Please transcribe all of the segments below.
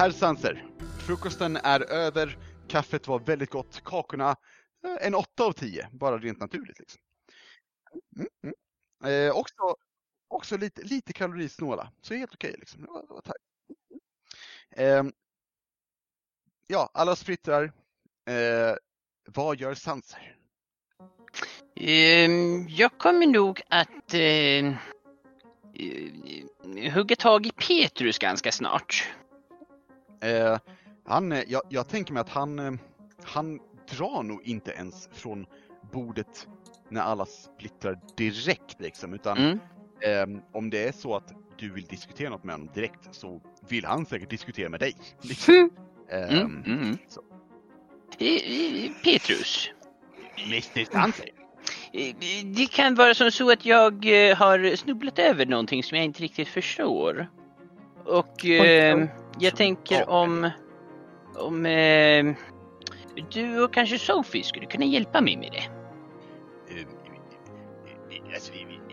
Herr Sanser, frukosten är över, kaffet var väldigt gott, kakorna eh, en 8 av 10, bara rent naturligt. Liksom. Mm, mm. Eh, också också lite, lite kalorisnåla, så helt okej. liksom. Ja. Eh, ja, alla sprittrar. Eh, vad gör Sanser? Ehm, jag kommer nog att eh, eh, hugga tag i Petrus ganska snart. Eh, han, eh, jag, jag tänker mig att han, eh, han drar nog inte ens från bordet när alla splittrar direkt liksom, utan Mm. ehm, om det är så att du vill diskutera något med honom direkt så vill han säkert diskutera med dig. Liksom. Mm. Ehm, Mm. Mm. så. Eh, eh, Petrus. Mr? Eh, Det kan vara som så att jag eh, har snubblat över någonting som jag inte riktigt förstår. Och eh, jag tänker om, om eh, du och kanske Sophie skulle kunna hjälpa mig med det. Eh, Alltså,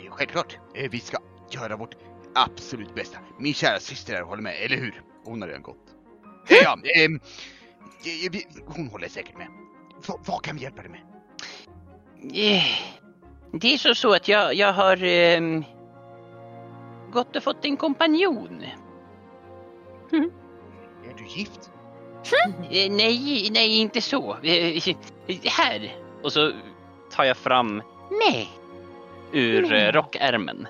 självklart, Eh, vi ska göra vårt absolut bästa. Min kära syster här håller med, eller hur? Hon har redan gått. Eh, Ja, ehm, eh, hon håller säkert med. Va, vad kan vi hjälpa dig med? Det är så, så att jag, jag har eh, gått och fått en kompanjon. Är du gift? Eh, nej, nej inte så. Eh, här! Och så tar jag fram nej ur eh, rockärmen.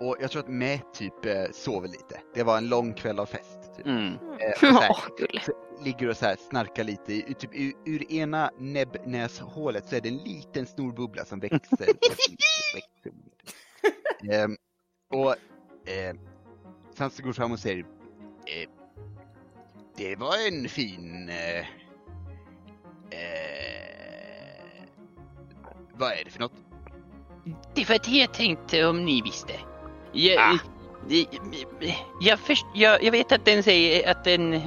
Och jag tror att med typ sover lite. Det var en lång kväll av fest. Typ. Mm. Eh, och så här, ligger och så här snarkar lite. I, typ, ur, ur ena näbbnäshålet så är det en liten snorbubbla som växer. växer. Ehm, och eh, sen så går fram och säger eh, Det var en fin... Eh, eh, vad är det för något? Det var det jag tänkte om ni visste. Jag, Ah. jag, jag, först, jag, jag vet att den säger att den eh,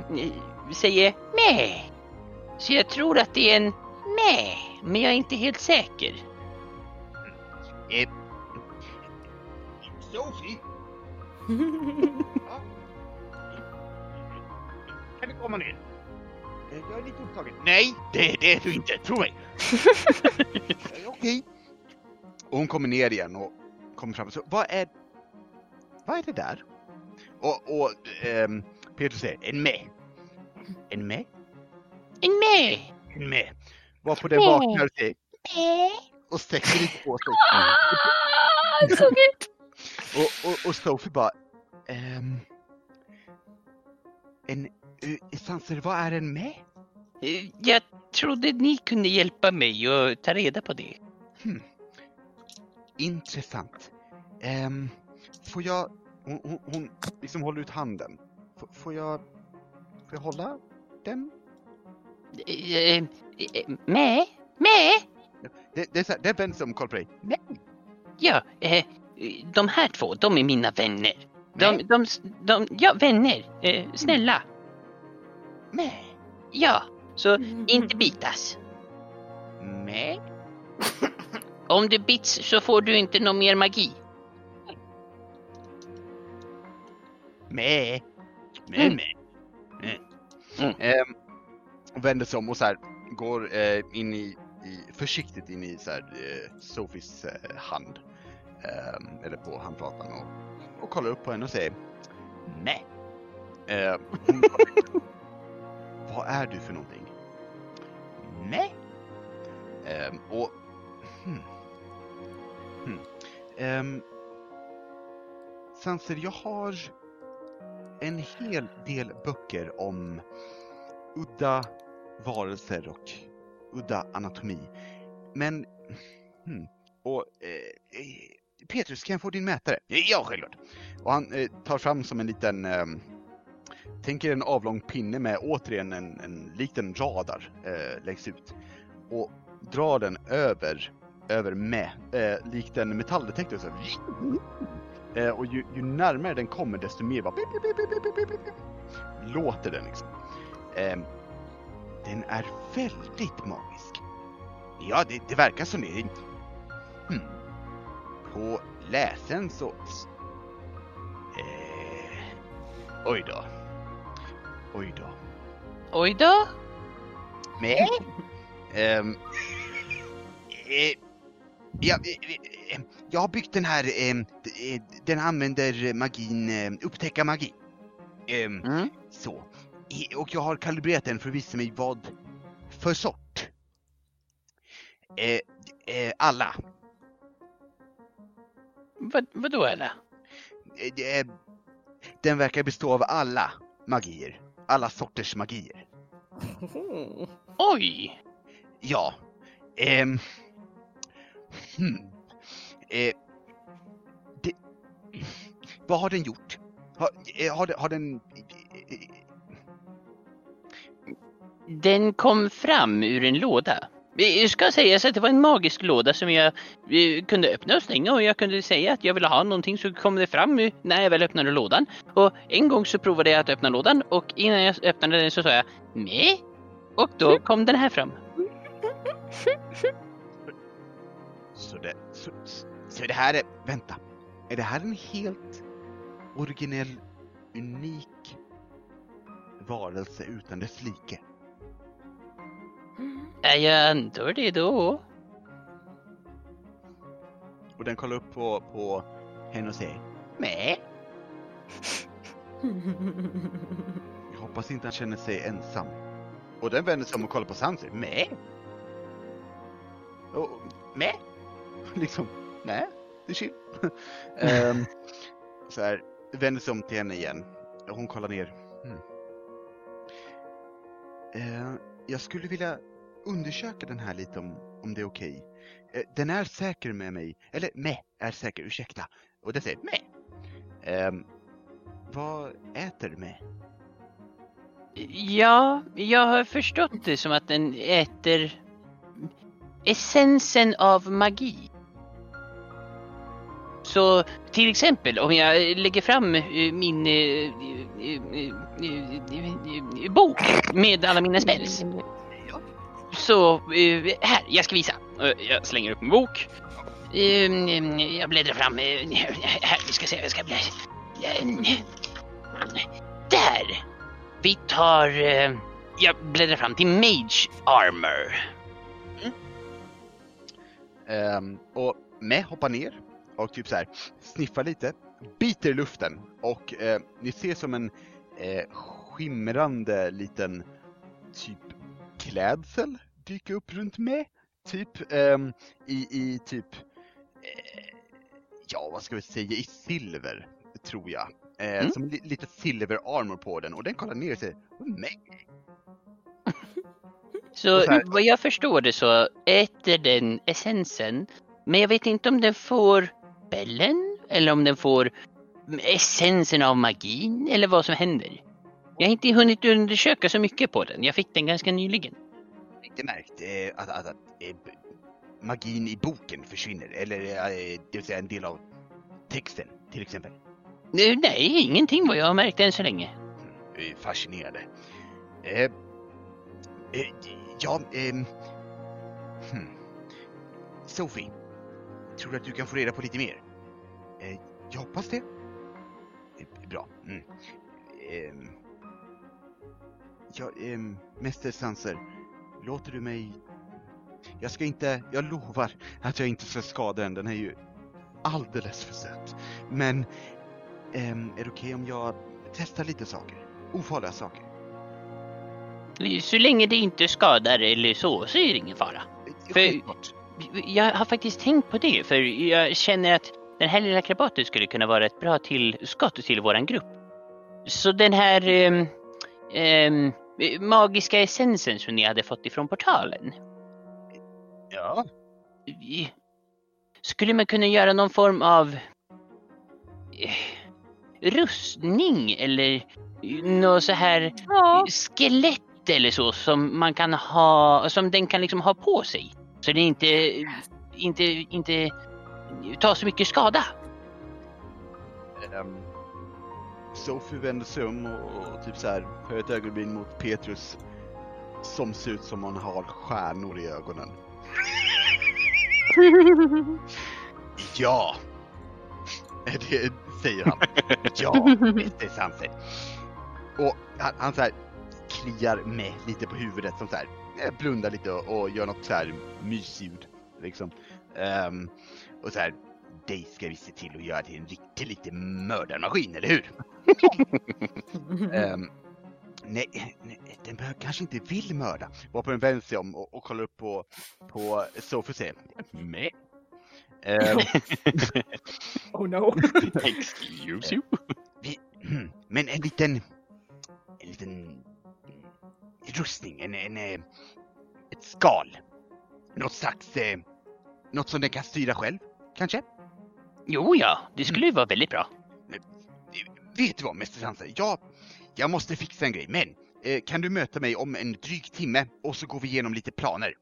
säger med. Så jag tror att det är en med, men jag är inte helt säker. Eh, Sophie? Komma ner? Eh, Jag är lite upptagen. Nej, det, det är du inte. Tro mig. Okej. Och hon kommer ner igen och kommer fram och så, vad är, vad är det där? Och, och ehm, Peter säger, en med. En med? En med! En med. Varpå den vaknar och säger, och sträcker lite på sig. Ah, så gött! Och, och, och Sophie bara, ehm, en, Sanser, vad är en med? Eh, Jag trodde ni kunde hjälpa mig att ta reda på det. Intressant. Ehm, får jag, hon, hon, hon liksom håller ut handen. F, får jag, får jag hålla den? Eh, eh, Med? Med? Det, det är så här, det vänds sig om och kollar på dig. Nej, Ja, eh, de här två, de är mina vänner. De, Nej. de, de, ja, vänner. Eh, snälla. Med, Ja, så inte bitas. med. Om du bits så får du inte någon mer magi. Mm. med. med. Mm. Ehm, vänder sig om och så här, går eh, in i, i, försiktigt in i så här, eh, Sofies eh, hand. Ehm, eller på handflatan och, och kollar upp på henne och säger Nej. Ehm, hon Vad är du för någonting? Nej. Ehm, och hmm. Hmm. Ehm, Sanser, jag har en hel del böcker om udda varelser och udda anatomi. Men, hmm, och eh, Petrus, kan jag få din mätare? Ja, självklart. Och han eh, tar fram som en liten, eh, Tänk er en avlång pinne med återigen en, en liten radar eh, läggs ut. Och drar den över, över med, eh, likt en metalldetektor. Så här, Eh, och ju, ju närmare den kommer desto mer bara låter den liksom. Eh, den är väldigt magisk. Ja, det, det verkar som det. Hmm. På läsen så... Eh, oj då. Oj då. Oj då. Nej. Ehm, eh, ja, eh, eh, jag har byggt den här, eh, d- eh, den använder magin, eh, upptäcka magi. Ehm, Mm. Så. Och jag har kalibrerat den för att visa mig vad för sort. Eh, alla. Vad, vadå alla? Den verkar bestå av alla magier. Alla sorters magier. Oj! Ja. Ehm. Hmm. Eh, det, vad har den gjort? Har, eh, har, den- har den... Den kom fram ur en låda. Det ska sägas att det var en magisk låda som jag kunde öppna och stänga och jag kunde säga att jag ville ha någonting så kom det fram när jag väl öppnade lådan. Och en gång så provade jag att öppna lådan och innan jag öppnade den så sa jag nej. Och då kom den här fram. Så det, så, så det här är... Vänta. Är det här en helt originell, unik varelse utan dess like? Ja, jag antar det då. Och den kollar upp på, på henne och säger Nej. Jag hoppas inte han känner sig ensam. Och den vänder sig om och kollar på säger Nej. Och, nej. Liksom, nej, det är chill. um, så här, vänder sig om till henne igen. Hon kollar ner. Hmm. Eh, jag skulle vilja undersöka den här lite om, om det är okej. Okay. Den är säker med mig, eller med är säker, ursäkta. Och det säger med. Um, vad äter med? Ja, jag har förstått det som att den äter essensen av magi. Så till exempel om jag lägger fram eh, min eh, eh, eh, eh, bok med alla mina spells. Så eh, här, jag ska visa. Eh, jag slänger upp en bok. Eh, jag bläddrar fram. Här, vi ska se, jag ska bläddra. Där! Vi tar... Jag bläddrar fram till Mage Armor. Ehm, och med hoppar ner och typ så här sniffar lite, biter i luften och uh, ni ser som en uh, skimrande liten typ klädsel dyka upp runt med. Typ ehm, i, i typ, eh, ja vad ska vi säga, i silver tror jag. Eh, Mm. Som li, lite silver armor på den och den kollar ner och säger nej. Så så vad jag förstår det så äter den essensen. Men jag vet inte om den får bällen eller om den får essensen av magin eller vad som händer. Jag har inte hunnit undersöka så mycket på den. Jag fick den ganska nyligen. Inte märkt eh, att, att, att eh, magin i boken försvinner, eller eh, det vill säga en del av texten till exempel. Nej, ingenting vad jag har märkt än så länge. Eh, Fascinerande. Eh, eh, ja, ehm, hmm. Sophie, tror du att du kan få reda på lite mer? Eh, jag hoppas det. Bra. Mm. Ehm, ja, ehm, Mäster Sanser, låter du mig... Jag ska inte, jag lovar att jag inte ska skada den, den är ju alldeles för söt. Men, ehm, är det okej om jag testar lite saker? Ofarliga saker? Så länge det inte skadar eller så, så är det ingen fara. Eh, För-. Jag har faktiskt tänkt på det, för jag känner att den här lilla krabaten skulle kunna vara ett bra tillskott till våran grupp. Så den här ehm, ehm, magiska essensen som ni hade fått ifrån portalen. Ja. Skulle man kunna göra någon form av eh, rustning eller något så här Ja. skelett eller så som man kan ha, som den kan liksom ha på sig. Så det inte, inte, inte tar så mycket skada. Um, Sophie vänder sig om och, och typ så här höjer ett ögonbryn mot Petrus som ser ut som han har stjärnor i ögonen. Ja! Det säger han. Ja, det är sant. Och han, han så här kliar med lite på huvudet som så här eh, blundar lite och, och gör något så här mysljud liksom. Ehm, och så här, dig ska vi se till att göra till en riktig liten mördarmaskin, eller hur? Ehm, nej, nej, den kanske inte vill mörda. Varpå den vänder sig om och, och kollar upp på, på Sophie och säger Nej. Ehm, Oh no. Excuse you? vi, men en liten, en liten rustning, en, en, eh, ett skal. Något slags, eh, något som den kan styra själv, kanske? Jo, ja, det skulle ju vara väldigt bra. Vet du vad, Mäster Sansa? Jag, jag måste fixa en grej, men eh, kan du möta mig om en dryg timme och så går vi igenom lite planer?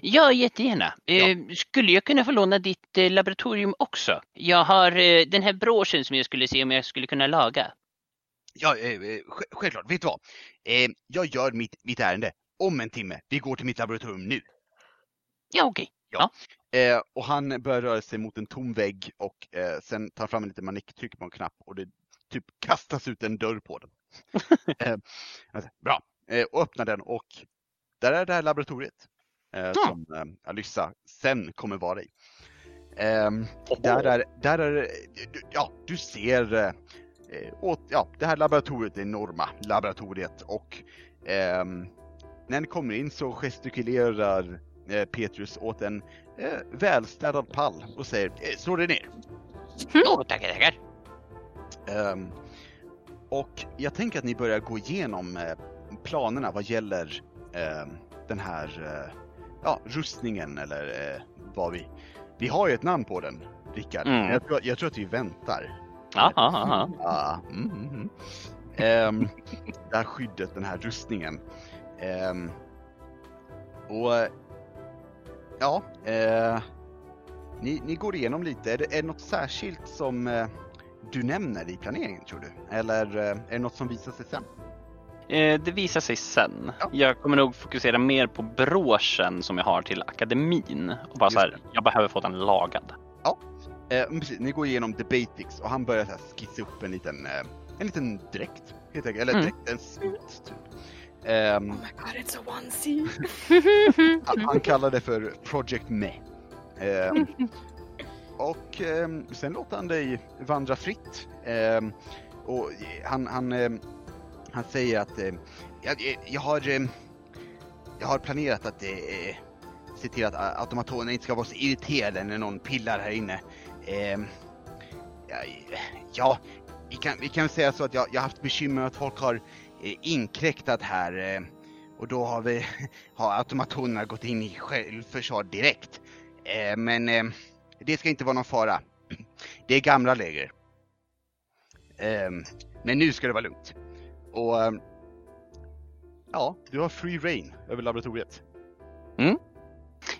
Ja, jättegärna. Eh, skulle jag kunna få låna ditt eh, laboratorium också? Jag har eh, den här broschen som jag skulle se om jag skulle kunna laga. Ja, eh, eh, sj- självklart. Vet du vad? Jag gör mitt, mitt ärende om en timme. Vi går till mitt laboratorium nu. Ja, okej. Eh, och han börjar röra sig mot en tom vägg och eh, sen tar fram en liten manick, trycker på en knapp och det typ kastas ut en dörr på den. eh, bra, eh, och öppnar den och där är det här laboratoriet eh, som eh, Alyssa sen kommer vara i. Ehm, där är, där är, du- ja, du ser eh, åt, ja, det här laboratoriet, det enorma laboratoriet och ehm, när ni kommer in så gestikulerar Petrus åt en eh, välstädad pall och säger eh, slå dig ner. Jo, tackar, tackar. Ehm, och jag tänker att ni börjar gå igenom eh, planerna vad gäller ehm, den här eh, ja, rustningen eller eh, vad vi... Vi har ju ett namn på den, Rickard. Mm. Jag, tror, jag tror att vi väntar. Ja, ja, ja. Mm, mm, mm. Ehm, det här skyddet, den här rustningen. Ehm, och ja, eh, ni, ni går igenom lite. Är det, är det något särskilt som eh, du nämner i planeringen tror du? Eller eh, är det något som visar sig sen? Eh, det visar sig sen. Ja. Jag kommer nog fokusera mer på broschen som jag har till akademin. Och bara Just så här, jag behöver få den lagad. Eh, men precis, ni går igenom the basics och han börjar så skissa upp en liten, eh, en liten dräkt. Helt enkelt. Eller Mm. dräkt, en suit typ. Ehm, Oh my god, it's a onesie. Han, kallar det för Project Me. Ehm, och ehm, sen låter han dig vandra fritt. Och han, han, han säger att jag, jag, har, jag har planerat att eh, se till att automatonerna inte ska vara så irriterade när någon pillar här inne. Ja, ja, vi kan, vi kan säga så att jag, jag har haft bekymmer med att folk har Eh, inkräktat här. Eh, och då har vi har automatonerna gått in i självförsvar direkt. Eh, men det ska inte vara någon fara. Det är gamla läger. Men nu ska det vara lugnt. Och ja, du har free reign över laboratoriet. Mm.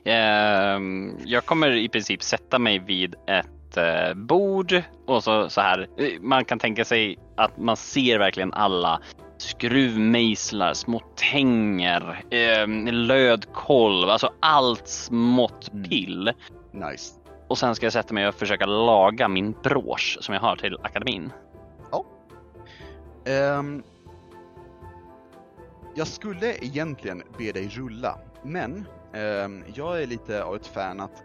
Ehm, jag kommer i princip sätta mig vid ett bord och så, så här. Man kan tänka sig att man ser verkligen alla skruvmejslar, små tänger, eh, lödkolv, alltså allt smått Mm. pill. Nice. Och sen ska jag sätta mig och försöka laga min brosch som jag har till akademin. Ehm, jag skulle egentligen be dig rulla, men ehm, jag är lite av ett fan att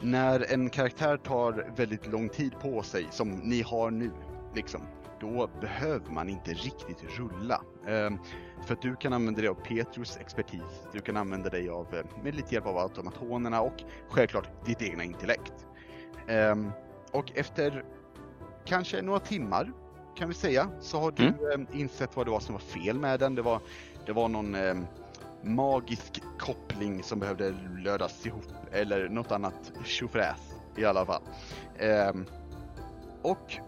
när en karaktär tar väldigt lång tid på sig, som ni har nu, liksom, då behöver man inte riktigt rulla. Ehm, för att du kan använda dig av Petrus expertis, du kan använda dig av, eh, med lite hjälp av automatonerna och självklart ditt egna intellekt. Ehm, och efter kanske några timmar kan vi säga, så har du eh, insett vad det var som var fel med den. Det var, det var någon magisk koppling som behövde lödas ihop eller något annat tjofräs i alla fall. Ehm, och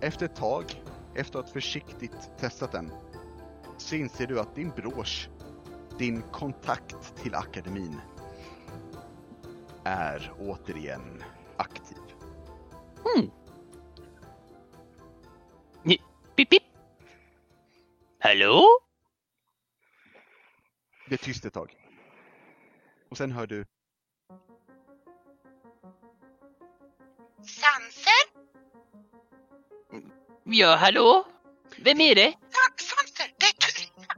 efter ett tag, efter att försiktigt testat den, så inser du att din brosch, din kontakt till akademin, är återigen aktiv. Pip, pip. Hallå? Det är tyst ett tag. Och sen hör du Sanser? Ja, hallå? Vem är det? Svanster, det är Turina!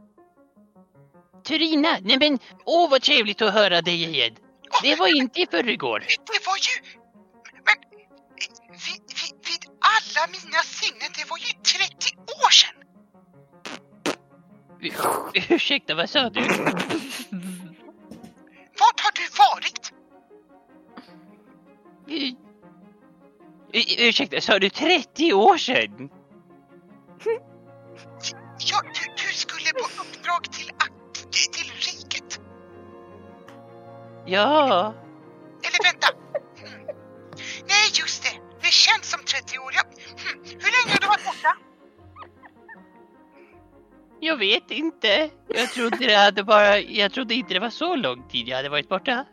Turina? Nej men, åh vad trevligt att höra dig igen. Det var inte i förrgår. Det var ju... Men... Vid, vid, vid alla mina sinnen, det var ju 30 år sedan! Ursäkta, vad sa du? Vart har du varit? U- Ursäkta, sa du 30 år sedan? Ja, du, du skulle på uppdrag till, till riket. Ja, Eller vänta. Nej, just det. Det känns som 30 år. Ja. Hmm. Hur länge har du varit borta? jag vet inte. Jag trodde det hade bara, jag trodde inte det var så lång tid jag hade varit borta.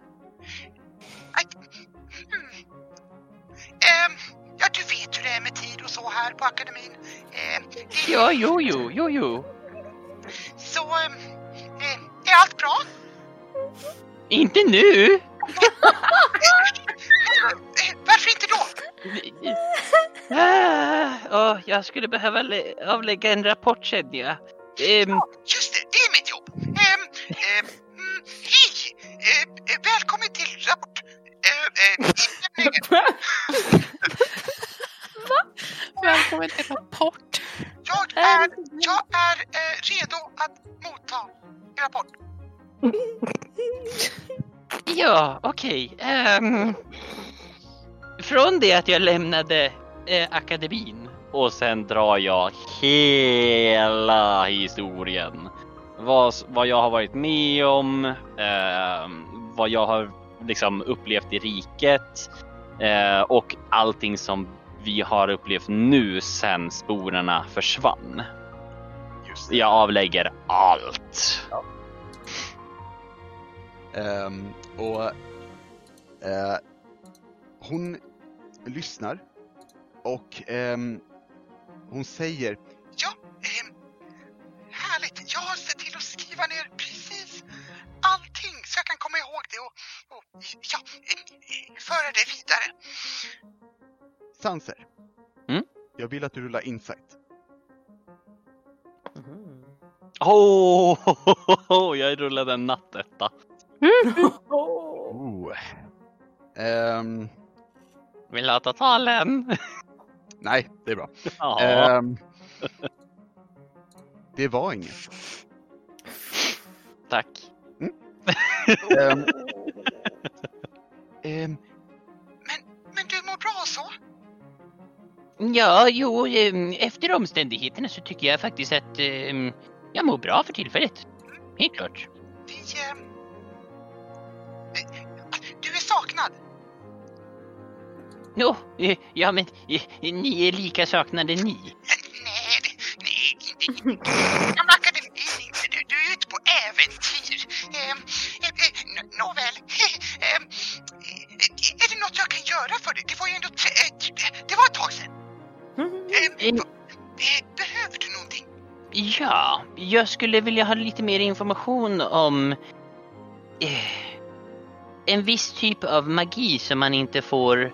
Med tid och så här på akademin. Det, Ja, jo, jo, jo, jo. Så, eh, är allt bra? Inte nu! Eh, varför inte då? Ah, åh, jag skulle behöva lä- avlägga en rapport känner jag. Ehm, Just det, det är mitt jobb. Ehm, mm, hej! Eh, eh, välkommen till rapport... Eh, eh, ja, okej. Ehm, från det att jag lämnade eh, akademin Och sen drar jag hela historien. Vad, vad jag har varit med om, eh, vad jag har liksom upplevt i riket eh, och allting som vi har upplevt nu sen sporerna försvann. Just det. Jag avlägger allt. Ehm, och eh, hon lyssnar och ehm, hon säger Ja, ehm, härligt. Jag har sett till att skriva ner precis allting så jag kan komma ihåg det och, och ja, föra det vidare. Sanser. Mm? Jag vill att du rullar insight. Oh, jag rullade en nattetta. Oh. Oh. Ehm, Vill du ha totalen? nej, det är bra. Ja. Ehm, det var inget. Tack. Ehm, ehm, Men du mår bra så? Ja, jo, efter omständigheterna så tycker jag faktiskt att jag mår bra för tillfället. Helt klart. Vi... saknad. Jo, eh, ja men eh, ni är lika saknade ni. Nej, nej, inte Gamla akademin, inte. Du, du är ute på äventyr. Ehm, eh, eh, nå- Nåväl. Ehm, eh, är det något jag kan göra för dig? Det var ju ändå... eh, Det var ett tag sedan. Ehm, Eh, eh, Behöver du någonting? Ja, jag skulle vilja ha lite mer information om eh, en viss typ av magi som man inte får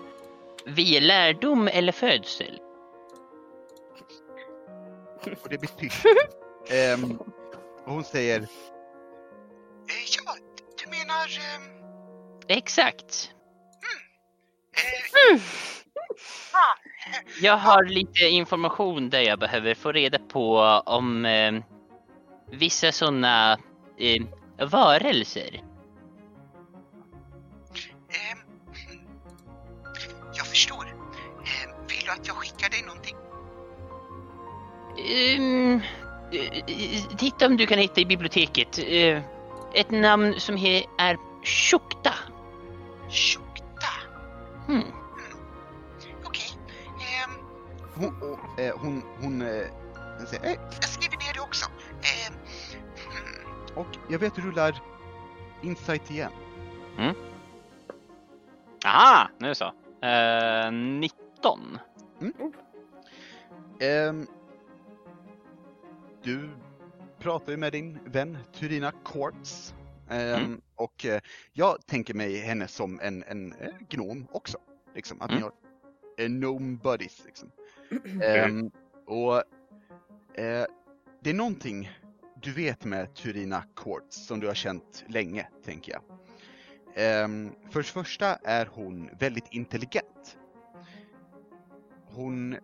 via lärdom eller födsel. och det blir tyst. Ehm, och hon säger Eh, Ja, du menar... ehm, Exakt. eh, ah, Jag har lite information där jag behöver få reda på om eh, vissa sådana eh, varelser. Um, titta om du kan hitta i biblioteket. Eh, ett namn som he- är Shukta. Shukta. Hmm. Okej. Ehm, hon, och, eh, hon, hon eh, hon säger, eh, jag skriver ner det också. Hmm, och jag vet du rullar insight igen. Aha, nu så. Eh, 19. Ehm, du pratar ju med din vän Turina Quartz. Ehm, Mm. Och eh, jag tänker mig henne som en, en eh, gnom också. Liksom, att ni Mm. har eh, gnome buddies. Liksom. Ehm, och det är någonting du vet med Turina Quartz som du har känt länge, tänker jag. Ehm, för det första är hon väldigt intelligent. Hon,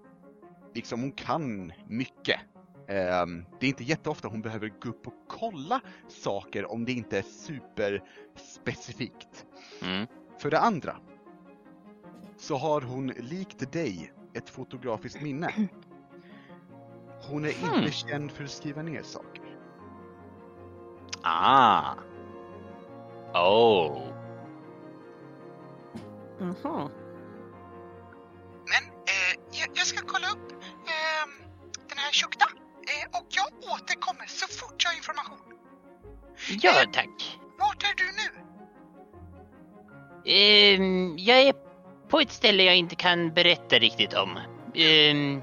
liksom, hon kan mycket. Ehm, det är inte jätteofta hon behöver gå upp och kolla saker om det inte är superspecifikt. Mm. För det andra så har hon likt dig ett fotografiskt minne. Hon är Hmm. inte känd för att skriva ner saker. Ah. Oh. Mhm. Men Ja, tack. Vart är du nu? Ehm, jag är på ett ställe jag inte kan berätta riktigt om. Ehm,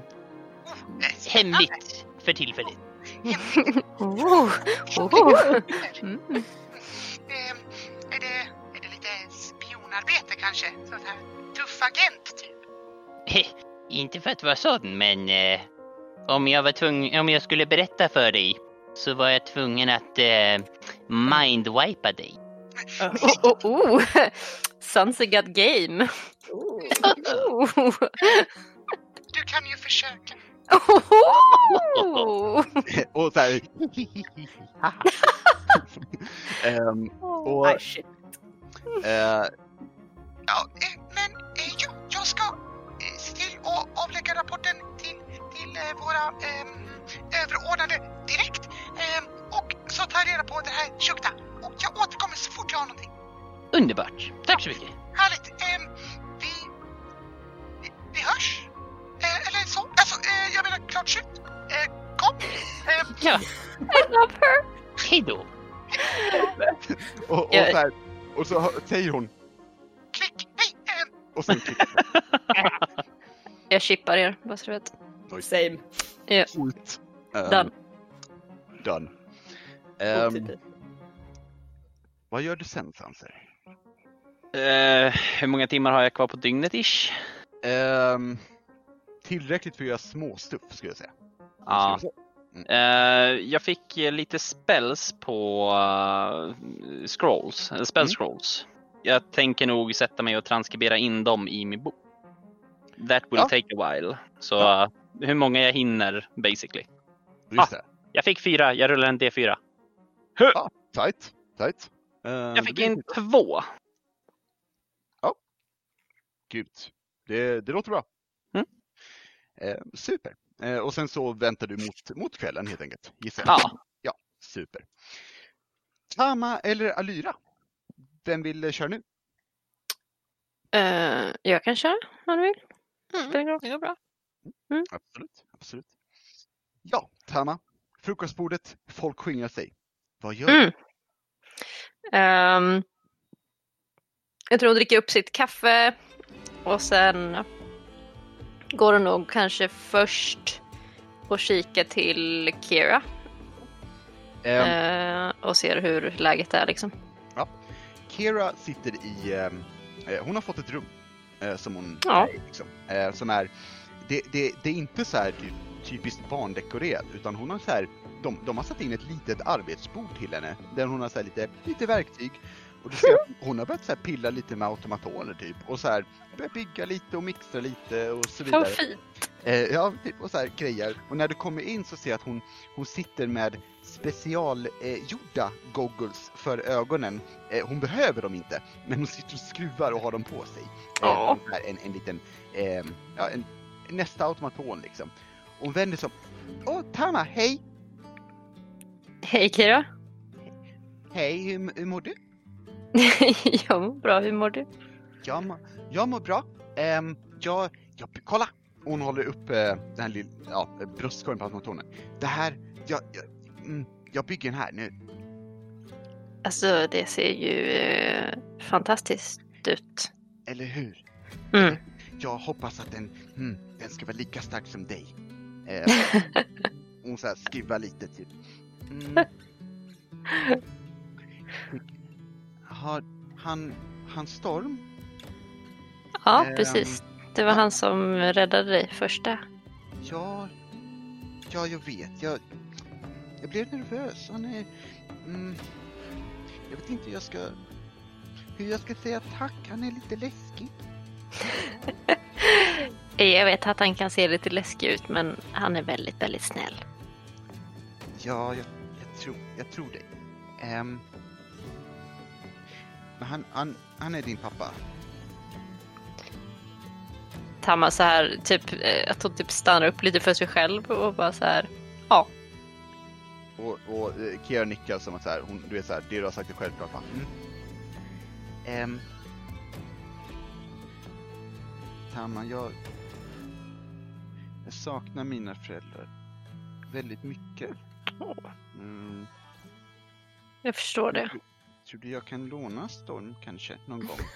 Oh, hemligt för tillfället. Oh. Oh. Mm. Eh, är, det, är det lite spionarbete kanske? Sån här tuff agent typ? Inte för att vara sån, men eh, om, jag var tvungen, om jag skulle berätta för dig så var jag tvungen att eh, mindwipa dig. Oh, oh, oh. Sounds a good game. Oh. Du kan ju försöka. Oh. och så här, Ehm, Och- Ah, shit. eh, Ja, eh, men eh, jag, jag ska se till att avlägga rapporten till, till våra ehm, överordnade direkt. Och så tar jag reda på det här Shukta. Och jag återkommer så fort jag har någonting. Underbart. Tack så mycket. Härligt. Ehm, vi, vi, vi hörs. Eh, eller så. Alltså, eh, jag menar klart slut. Eh, kom. Ehm, Ja, I love her. hej då. och, och, så här, och så säger hon klick. Hej. Ehm, och sen klickar Jag chippar er, bara så du vet. Same. Coolt. Ehm, Done. Done. Ehm, vad gör du sen Sanser? Eh, hur många timmar har jag kvar på dygnet ish? Ehm, tillräckligt för att göra småstuff skulle jag säga. Ja. Skulle jag fick eh, lite spells på eh, scrolls, eller spell Mm. scrolls. Jag tänker nog sätta mig och transkribera in dem i min bok. That will Ja. take a while. Så Ja. hur många jag hinner basically. Just det. Jag fick fyra, jag rullar en D4. Tight. Tight. Ehm, Jag fick in lite- två. Gud. Det, det låter bra. Mm. Eh, super. Eh, och sen så väntar du mot, mot kvällen helt enkelt, gissar jag. Ja. ja. Super. Tama eller Alyra? Vem vill eh, köra nu? Eh, jag kan köra om du vill. Mm, det går bra. Absolut. Absolut. Ja, Tama. Frukostbordet, folk skingrar sig. Vad gör du? Mm. Ehm, jag tror hon dricker upp sitt kaffe och sen går hon nog kanske först och kika till Kira Ehm, eh, och ser hur läget är liksom. Kira sitter i, ehm, eh, hon har fått ett rum eh, som hon Ja. är liksom, eh, som är, det, det, det är inte så här typ, typiskt barndekorerat utan hon har så här, de, de har satt in ett litet arbetsbord till henne där hon har så här lite, lite verktyg och du ser hon har börjat så pilla lite med automatoner typ och så här börjat bygga lite och mixa lite och så vidare. Eh, ja, typ, och så här grejer. Och när du kommer in så ser jag att hon, hon sitter med specialgjorda eh, goggles för ögonen. Eh, hon behöver dem inte, men hon sitter och skruvar och har dem på sig. Eh, Ja. en, en liten, eh, ja, en, nästa automaton liksom. Och hon vänder sig om. Åh, Tama, hej! Hej Kira! Hej, hur, hur mår du? jag mår bra, hur mår du? Jag, mår- jag mår bra. Ehm, jag, jag, kolla! Hon håller upp eh, den här lilla, ja, bröstkorgen på automationen. Det här, jag, jag, mm, jag bygger den här nu. Alltså det ser ju eh, fantastiskt ut. Eller hur? Mm. Jag hoppas att den, hmm, den ska vara lika stark som dig. Eh, hon så här skruvar lite typ. Mm. Har han, han Storm? Ja, Ehm, precis. Det var ja. han som räddade dig första. Ja, ja, jag vet. Jag, jag blev nervös. Han är... Mm, jag vet inte hur jag ska... Hur jag ska säga tack. Han är lite läskig. Jag vet att han kan se lite läskig ut men han är väldigt, väldigt snäll. Ja, jag, tror, jag tror det. Ehm, men han, han, han är din pappa. Tamma så här, typ, eh, att hon typ stannar upp lite för sig själv och bara så här, ja. Och, och eh, Kira nickar som att så här, hon, du vet så här, det du har sagt är självklart va? Mm. Ehm. Tamma, jag... Jag saknar mina föräldrar väldigt mycket. Mm. Jag förstår det. Tror du jag kan låna Storm kanske någon gång?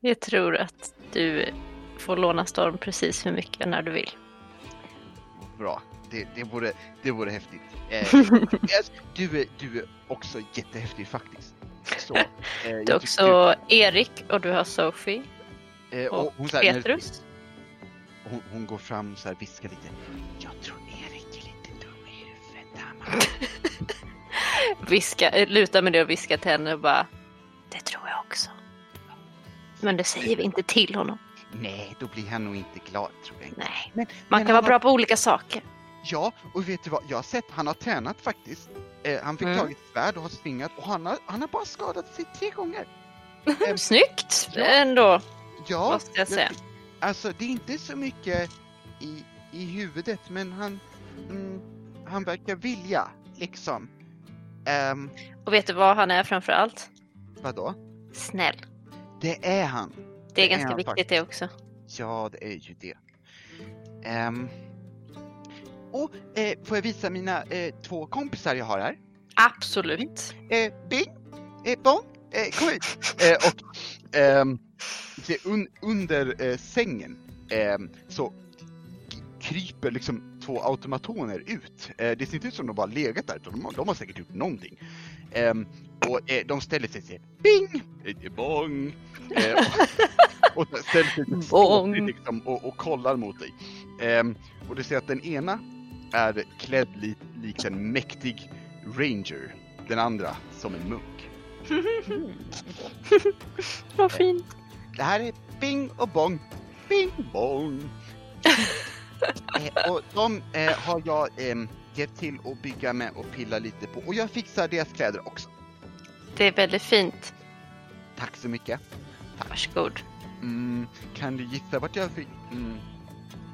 Jag tror att du får låna Storm precis hur mycket när du vill. Bra, det, det, vore, det vore häftigt. Eh, du, är, du är också jättehäftig faktiskt. Så, eh, Du har också Erik och du har Sophie eh, och hon, så här, när- Petrus. hon, hon går fram så här viskar lite. Jag tror Viska, eh, luta med det och viska till henne och bara Det tror jag också. Men det säger vi inte till honom. Nej, då blir han nog inte glad tror jag inte. Nej. Men, Man men kan vara bra på olika saker. Ja, och vet du vad? Jag har sett, han har tränat faktiskt. Eh, han fick Mm. tag i ett svärd och har svingat och han har, han har bara skadat sig tre gånger. Ehm, Snyggt Ja. ändå, Ja, måste jag säga. Alltså det är inte så mycket i, i huvudet men han, mm, han verkar vilja liksom. Um, Och vet du vad han är framför allt? vadå? Snäll. Det är han. Det är är ganska han viktigt faktiskt. det också. Ja, det är ju det. Ehm, och eh, får jag visa mina eh, två kompisar jag har här? Absolut. Eh, Bing, eh, Bong, eh, kom hit. Eh, och ehm, un, under eh, sängen ehm, så kryper liksom två automatoner ut. Eh, det ser inte ut som de bara legat där, utan de, har- de har säkert gjort någonting. Ehm, och eh, de ställer sig säger Bing! Eh, bong! Och, och ställer sig lite ståtligt liksom, och, och kollar mot dig. Ehm, och du ser att den ena är klädd li, likt en mäktig ranger. Den andra som en munk. Vad fint. Det här är Bing och Bong. Bing Bong. eh, och de eh, har jag eh, hjälpt till att bygga med och pilla lite på. Och jag fixar deras kläder också. Det är väldigt fint. Tack så mycket. Varsågod. Mm, kan du gissa vart jag fick mm,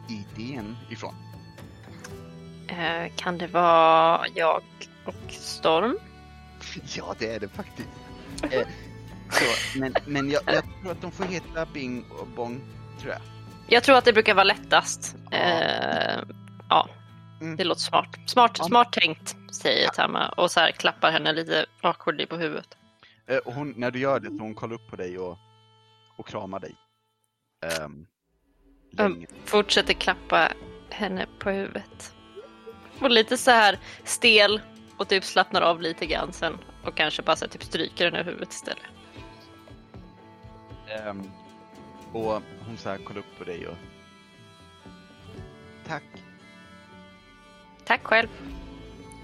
idén ifrån? Eh, kan det vara jag och Storm? Ja, det är det faktiskt. Eh, så, men men jag, jag tror att de får heta Bing och Bong, tror jag. Jag tror att det brukar vara lättast. Eh, ja, Mm. det låter smart. Smart, Ja. smart tänkt, säger Ja. Tamma och så här klappar henne lite awkwardly på huvudet. Eh, och hon, när du gör det så hon kollar upp på dig och, och kramar dig. Um, länge. Fortsätter klappa henne på huvudet. Och lite så här stel och typ slappnar av lite grann sen och kanske bara så här, typ stryker henne i huvudet istället. Ehm, och hon så här kollar upp på dig och... Tack. Tack själv.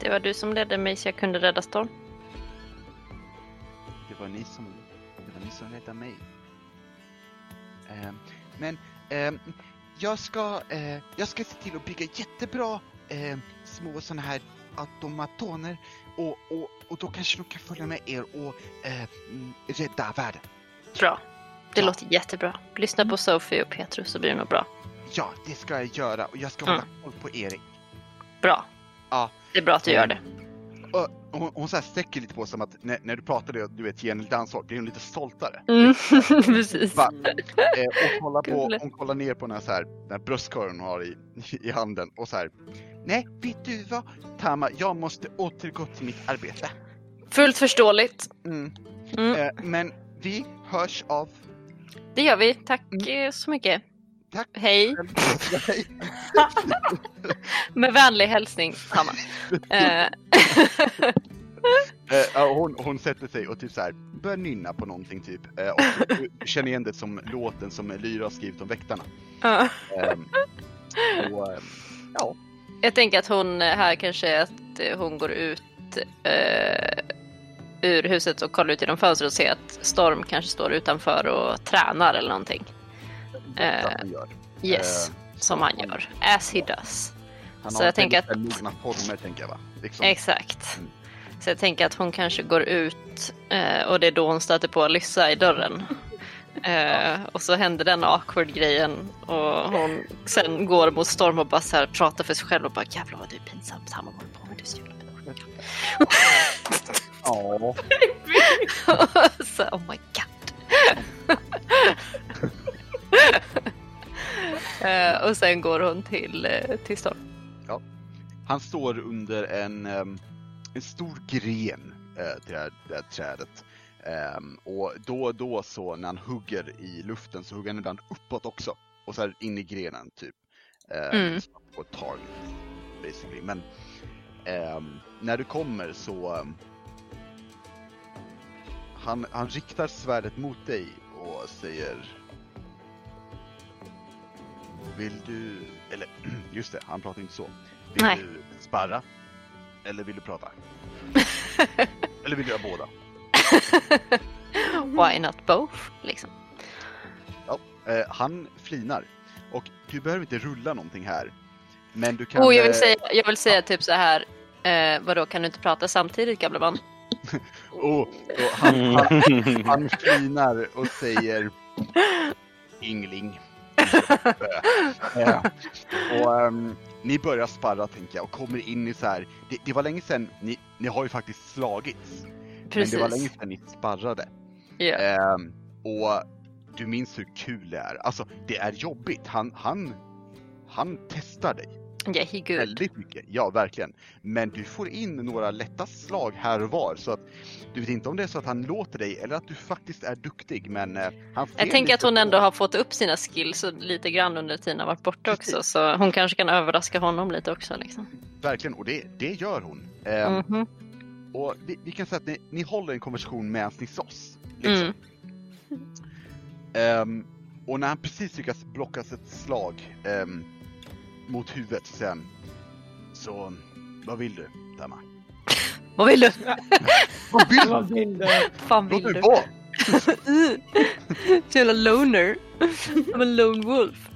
Det var du som ledde mig så jag kunde rädda Storm. Det var ni som, det var ni som räddade mig. Ehm, men ehm, jag ska, eh, jag ska se till att bygga jättebra eh, små såna här automatoner och, och, och då kanske de kan följa med er och eh, mm, rädda världen. Bra. Det Ja. låter jättebra. Lyssna på Sophie och Petrus så blir det nog bra. Ja, det ska jag göra och jag ska Mm. hålla koll på Erik. Bra. Ja. Det är bra att du gör det. Och hon, hon så här sträcker lite på som att när, när du pratar det, du vet, lite ansvar, blir hon lite stoltare. Mm, precis. Va? Eh, och kollar på, hon kollar ner på den här, så här, den här bröstkorgen hon har i, i handen och så här. Nej, vet du vad? Tama, jag måste återgå till mitt arbete. Fullt förståeligt. Mm. Mm, Eh, men vi hörs av... det gör vi. Tack eh, så mycket. Tack. Hej. Med vänlig hälsning, Tamma. Eh, Eh, hon, hon sätter sig och typ så här börjar nynna på någonting typ. Eh, och du känner igen det som låten som Lyra har skrivit om väktarna. Ehm, Och, ja, Jag tänker att hon här kanske att hon går ut ur huset och kollar ut genom fönstret och ser att Storm kanske står utanför och tränar eller någonting. gör. Yes, Eh, som han gör. As he does. Han Så har jag tänker väldigt mogna former tänker jag va? Liksom. Exakt. Mm. Så jag tänker att hon kanske går ut eh, och det är då hon stöter på Lyssa i dörren. Eh, och så händer den awkward grejen och hon sen går mot Storm och bara så här pratar för sig själv och bara jävlar vad du är pinsam. Han håller på med du är så jävla pinsam." Ja, så, oh my god. Eh, och sen går hon till, eh, till Storm. han står under en, ehm, en stor gren eh, till det här, det här trädet. Ehm, och då och då så när han hugger i luften så hugger han ibland uppåt också. Och så här in i grenen typ. Ehm, Mm. Och tar basically. Men ehm, när du kommer så ehm, han, han riktar svärdet mot dig och säger Vill du, eller just det, han pratar inte så. Vill Nej. du sparra? Eller vill du prata? eller vill du göra båda? Why not both? Liksom. Eh, han flinar. Och du behöver inte rulla någonting här. Men du kan... Oh, jag vill eh, säga, jag vill säga typ så här. Eh, vadå, kan du inte prata samtidigt gamla man? Oh, och han, han, han flinar och säger Yngling. Eh, och ehm, ni börjar sparra tänker jag och kommer in i så här. Det, det var länge sedan, ni, ni har ju faktiskt slagits. Precis. Men det var länge sedan ni sparrade. Ja. Ehm, och du minns hur kul det är. Alltså det är jobbigt. Han, han, han testar dig Good. väldigt mycket. Ja, verkligen. Men du får in några lätta slag här och var. Så att du vet inte om det är så att han låter dig eller att du faktiskt är duktig. Men eh, han Jag tänker att hon på- ändå har fått upp sina skills lite grann under tiden har varit borta också. Så hon kanske kan överraska honom lite också. Liksom. Verkligen, och det, det gör hon. Ehm, Mhm. Och vi, vi kan säga att ni, ni håller en konversation medan ni slåss. Liksom. Mm. Ehm, och när han precis lyckas blockas ett slag ehm, mot huvudet så säger han Så, vad vill du, Tamma? Vad vill du? Vad vill du? Vad vill du? fan Låt vill mig du? vara! Jävla loner. I'm a lone wolf.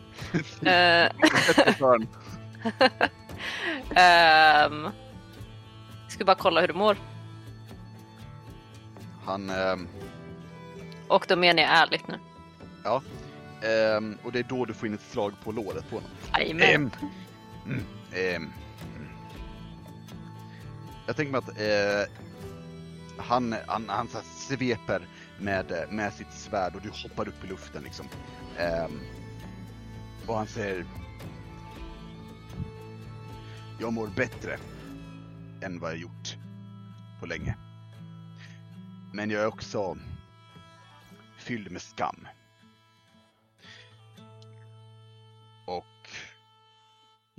Ehm, ska bara kolla hur du mår. Han, ehm, Och då menar jag ärligt nu. Ehm, och det är då du får in ett slag på låret på honom. Jajamän. Ehm, mm, ehm, mm. Jag tänker mig att eh, han, han, han så här sveper med, eh, med sitt svärd och du hoppar upp i luften liksom. Ehm, och han säger Jag mår bättre än vad jag gjort på länge. Men jag är också fylld med skam.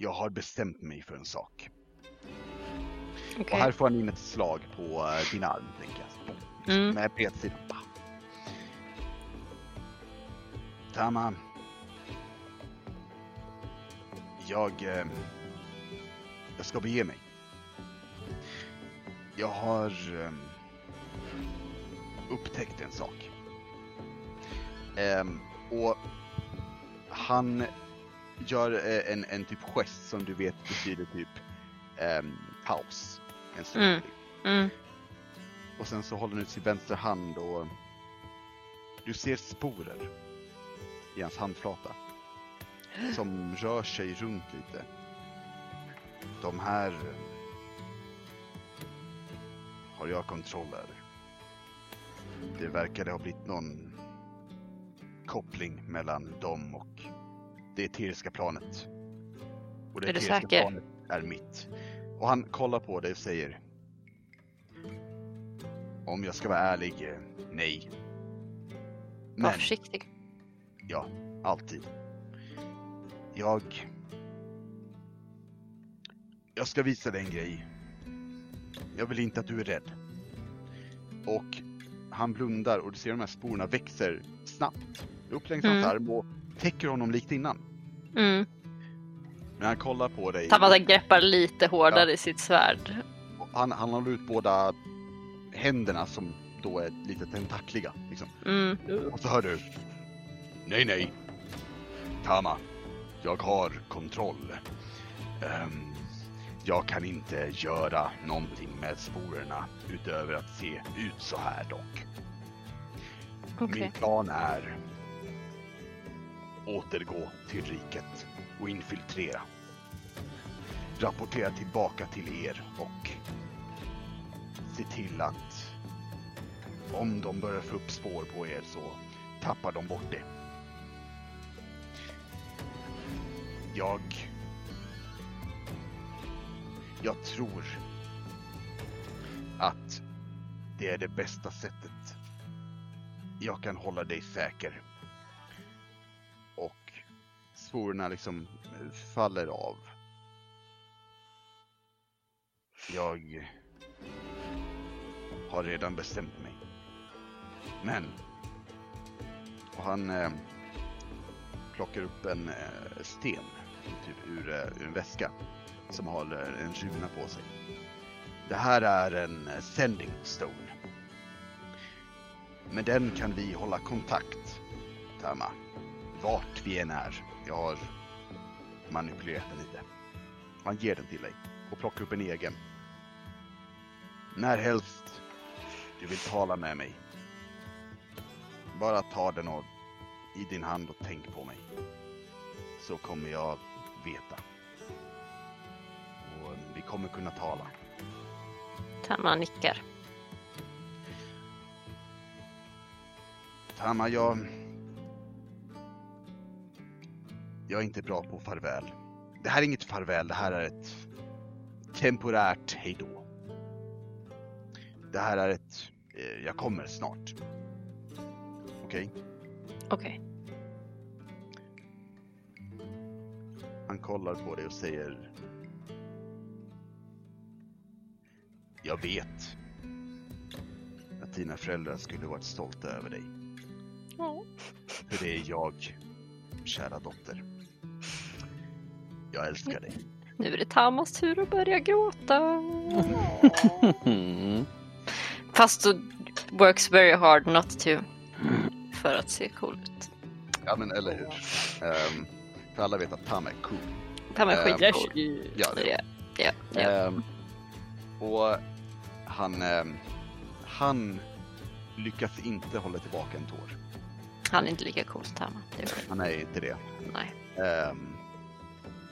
Jag har bestämt mig för en sak. Okej. Och här får han in ett slag på eh, din arm, tänker jag. Mm. Med bretsidan. Tama. Jag... Eh, jag ska bege mig. Jag har eh, upptäckt en sak. Ehm, och han gör eh, en, en typ gest som du vet betyder typ ehm, paus. En stund. Mm. Mm. Och sen så håller han ut sin vänstra hand och du ser sporer i hans handflata. Som rör sig runt lite. De här har jag kontroll över. Det verkade ha blivit någon koppling mellan dem och det eteriska planet. Och det Är du säker? planet är mitt. Och han kollar på dig och säger om jag ska vara ärlig, eh, nej. Var Men, försiktig. ja, alltid. Jag... Jag ska visa dig en grej. Jag vill inte att du är rädd. Och han blundar och du ser de här sporerna växer snabbt upp längs hans Mm. arm och täcker honom likt innan. Mm. När han kollar på dig. Tamata greppar lite hårdare i sitt svärd. Han, han håller ut båda händerna som då är lite tentakliga. Liksom. Mm. Och så hör du. Nej, nej. Tama. Jag har kontroll. Ehm, jag kan inte göra någonting med sporerna utöver att se ut så här dock. Okej. Min plan är återgå till riket och infiltrera. Rapportera tillbaka till er och se till att om de börjar få upp spår på er så tappar de bort det. Jag... Jag tror att det är det bästa sättet jag kan hålla dig säker. Och sporerna liksom eh, faller av. Jag har redan bestämt mig. Men... Och han eh, plockar upp en eh, sten typ ur, ur en väska som har en runa på sig. Det här är en eh, sending stone. Med den kan vi hålla kontakt, Tama. Vart vi än är. Jag har manipulerat den lite. Han ger den till dig och plockar upp en egen. När helst du vill tala med mig. Bara ta den och, i din hand och tänk på mig. Så kommer jag veta. Och vi kommer kunna tala. Tama nickar. Tama, jag... Jag är inte bra på farväl. Det här är inget farväl, det här är ett temporärt hejdå. Det här är ett... Eh, jag kommer snart. Okej? Okej. Han kollar på dig och säger... Jag vet att dina föräldrar skulle varit stolta över dig. Ja. För det är jag, kära dotter. Jag älskar dig. Nu är det Tamas tur att börja gråta. Fast du works very hard not to. För att se cool ut. Ja men eller hur. Ehm, för alla vet att Tam är cool. Tama är Ehm, skitcool. Ja, Så det det- Ja, ja. Ehm, och han, han lyckas inte hålla tillbaka en tår. Han är inte lika cool som är okej. Han är inte det. Nej. Ehm,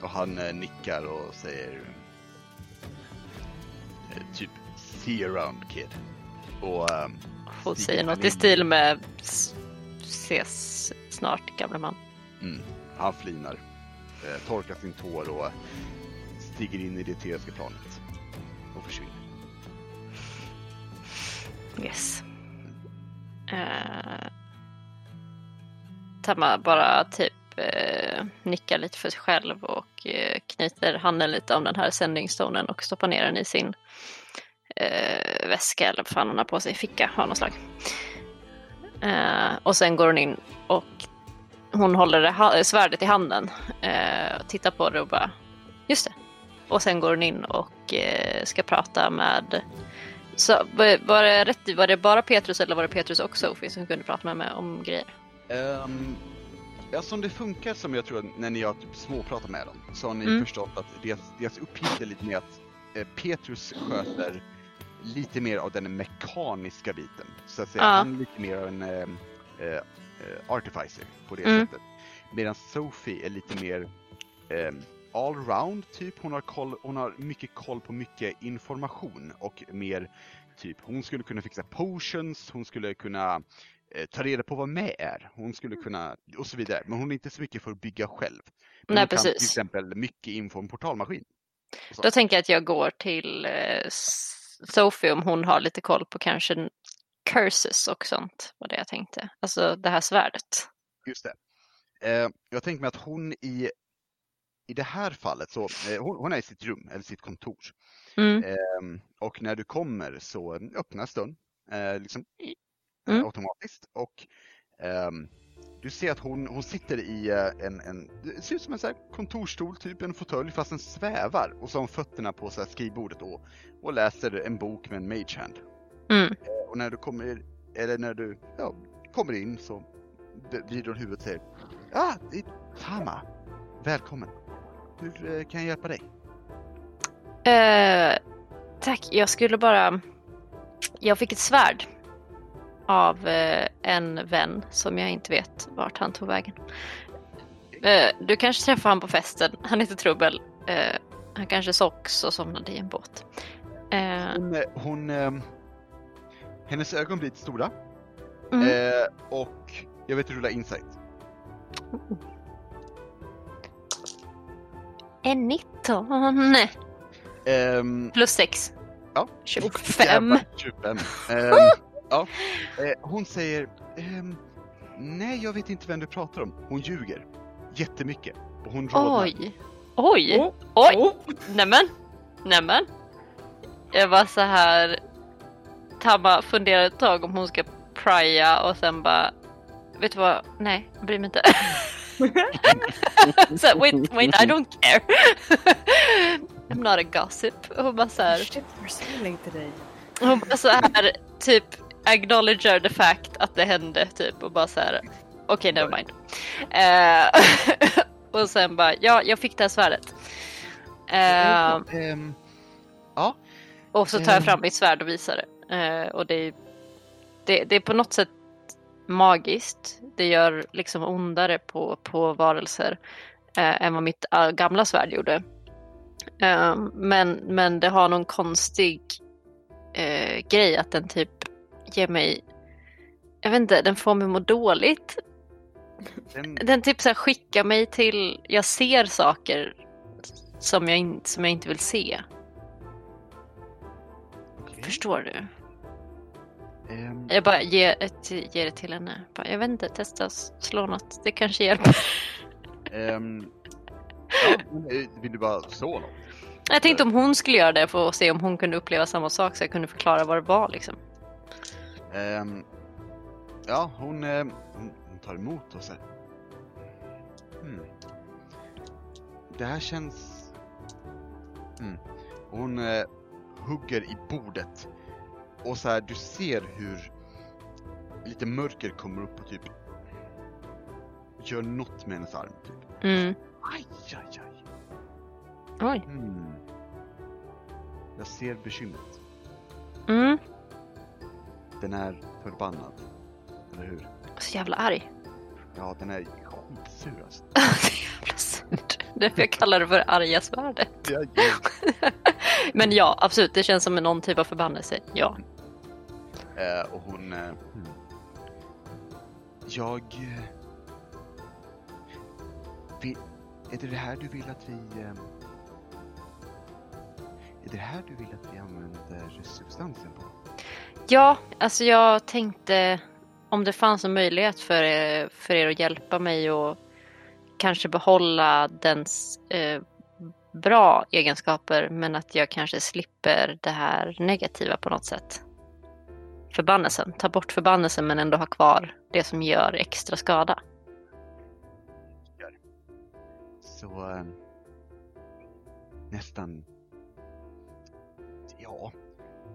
och han eh, nickar och säger eh, typ see you around kid. Och ehm, Hon säger något i stil med "S- ses snart gamle man. mm, han flinar, eh, torkar sin tår och stiger in i det eteriska planet och försvinner. Yes. Uh, Tama bara typ eh, nickar lite för sig själv och eh, knyter handen lite om den här sändningstonen och stoppar ner den i sin eh, väska eller vad fan hon har på sig, ficka av något slag. Eh, och sen går hon in och hon håller det, svärdet i handen, eh, tittar på det och bara just det. Och sen går hon in och eh, ska prata med så var var det rätt Var det bara Petrus eller var det Petrus och Sofie som kunde prata med mig om grejer? Um, ja, som det funkar som jag tror när ni har typ småpratat med dem så har ni Mm. förstått att deras, deras uppgift är lite mer att eh, Petrus sköter lite mer av den mekaniska biten. Så att säga, Ja. han är lite mer av en eh, eh, artificer på det Mm. sättet. Medan Sophie är lite mer eh, allround typ. Hon har, koll, hon har mycket koll på mycket information och mer typ hon skulle kunna fixa potions, hon skulle kunna ta reda på vad med är. Hon skulle kunna, och så vidare. Men hon är inte så mycket för att bygga själv. Men Nej, hon kan till precis. exempel mycket info om portalmaskin. Så. Då tänker jag att jag går till eh, S- Sofie om hon har lite koll på kanske curses och sånt. Var det jag tänkte. Alltså det här svärdet. Just det. Eh, jag tänker mig att hon i, i det här fallet, så eh, hon, hon är i sitt rum, eller sitt kontor. Mm. Ehm, och när du kommer så öppnas dörren eh, liksom, eh, Mm. automatiskt och ehm, du ser att hon, hon sitter i eh, en, en, det ser ut som en så här kontorsstol, typ en fåtölj fast den svävar och så har hon fötterna på så här skrivbordet och, och läser en bok med en mage hand. Mm. Och när du kommer, eller när du ja, kommer in så vrider hon huvudet och säger Ja, ah, det är Tama. Välkommen. Hur eh, kan jag hjälpa dig? Eh, tack, jag skulle bara... Jag fick ett svärd av eh, en vän som jag inte vet vart han tog vägen. Eh, du kanske träffar han på festen. Han heter Trubbel. Eh, han kanske socks och somnade i en båt. Hon, hon ehm, hennes ögon blir lite stora mm. och jag vet rulla insight. En 19 Ehm, plus 6. Ja. 25. jävlar, 25. Ehm, ja. Eh, hon säger ehm, Nej, jag vet inte vem du pratar om. Hon ljuger jättemycket och hon rodnar. Oj. Oj. Oh, Oj. oh. Nämen. Nämen. Jag var så här. Tamma funderar ett tag om hon ska prya och sen bara. Vet du vad? Nej, jag bryr mig inte. så, wait, wait, I don't care. I'm not a gossip. Hon bara så här. Shit, we're sailing today. Hon bara så här typ acknowledger the fact att det hände typ och bara så här. Okej, never mind. Eh, och sen bara, ja, jag fick det här svärdet. Eh, Ehm, ja, och så tar jag Ehm. fram mitt svärd och visar det. Eh, och det är, det, det är på något sätt magiskt. Det gör liksom ondare på, på varelser eh, än vad mitt gamla svärd gjorde. Eh, men, men det har någon konstig eh, grej att den typ ger mig, jag vet inte, den får mig må dåligt. den, Den typ så skickar mig till, jag ser saker som jag, in, som jag inte vill se. okej. Förstår du? Ehm, Jag bara ger, ett, ger det till henne. Bara, jag vet inte, testa slå något. Det kanske hjälper. ehm, ja, eh, vill du bara slå något? Jag tänkte om hon skulle göra det för att se om hon kunde uppleva samma sak så jag kunde förklara vad det var liksom. Ehm, ja, hon, eh, hon, hon tar emot och så. Hmm. Det här känns... Och Hon eh, hugger i bordet. Och så här, du ser hur lite mörker kommer upp och typ gör något med hennes arm. Typ. Mm. Aj, aj, aj. Oj. Hmm. Jag ser bekymret. Mm. Den är förbannad. Eller hur? Så jävla arg. Ja, den är skitsur alltså. Så jävla surt. Därför jag kallar det för arga svärdet. Ja, ja. Men ja, absolut. Det känns som någon typ av förbannelse. Ja. Eh, och hon... Eh, hmm. Jag... Eh, vill, är det det här du vill att vi... Eh, är det det här du vill att vi använder substansen på? Ja, alltså jag tänkte om det fanns en möjlighet för er, för er att hjälpa mig och kanske behålla dens eh, bra egenskaper men att jag kanske slipper det här negativa på något sätt. Förbannelsen, ta bort förbannelsen men ändå ha kvar det som gör extra skada. Så... Eh, nästan... Ja...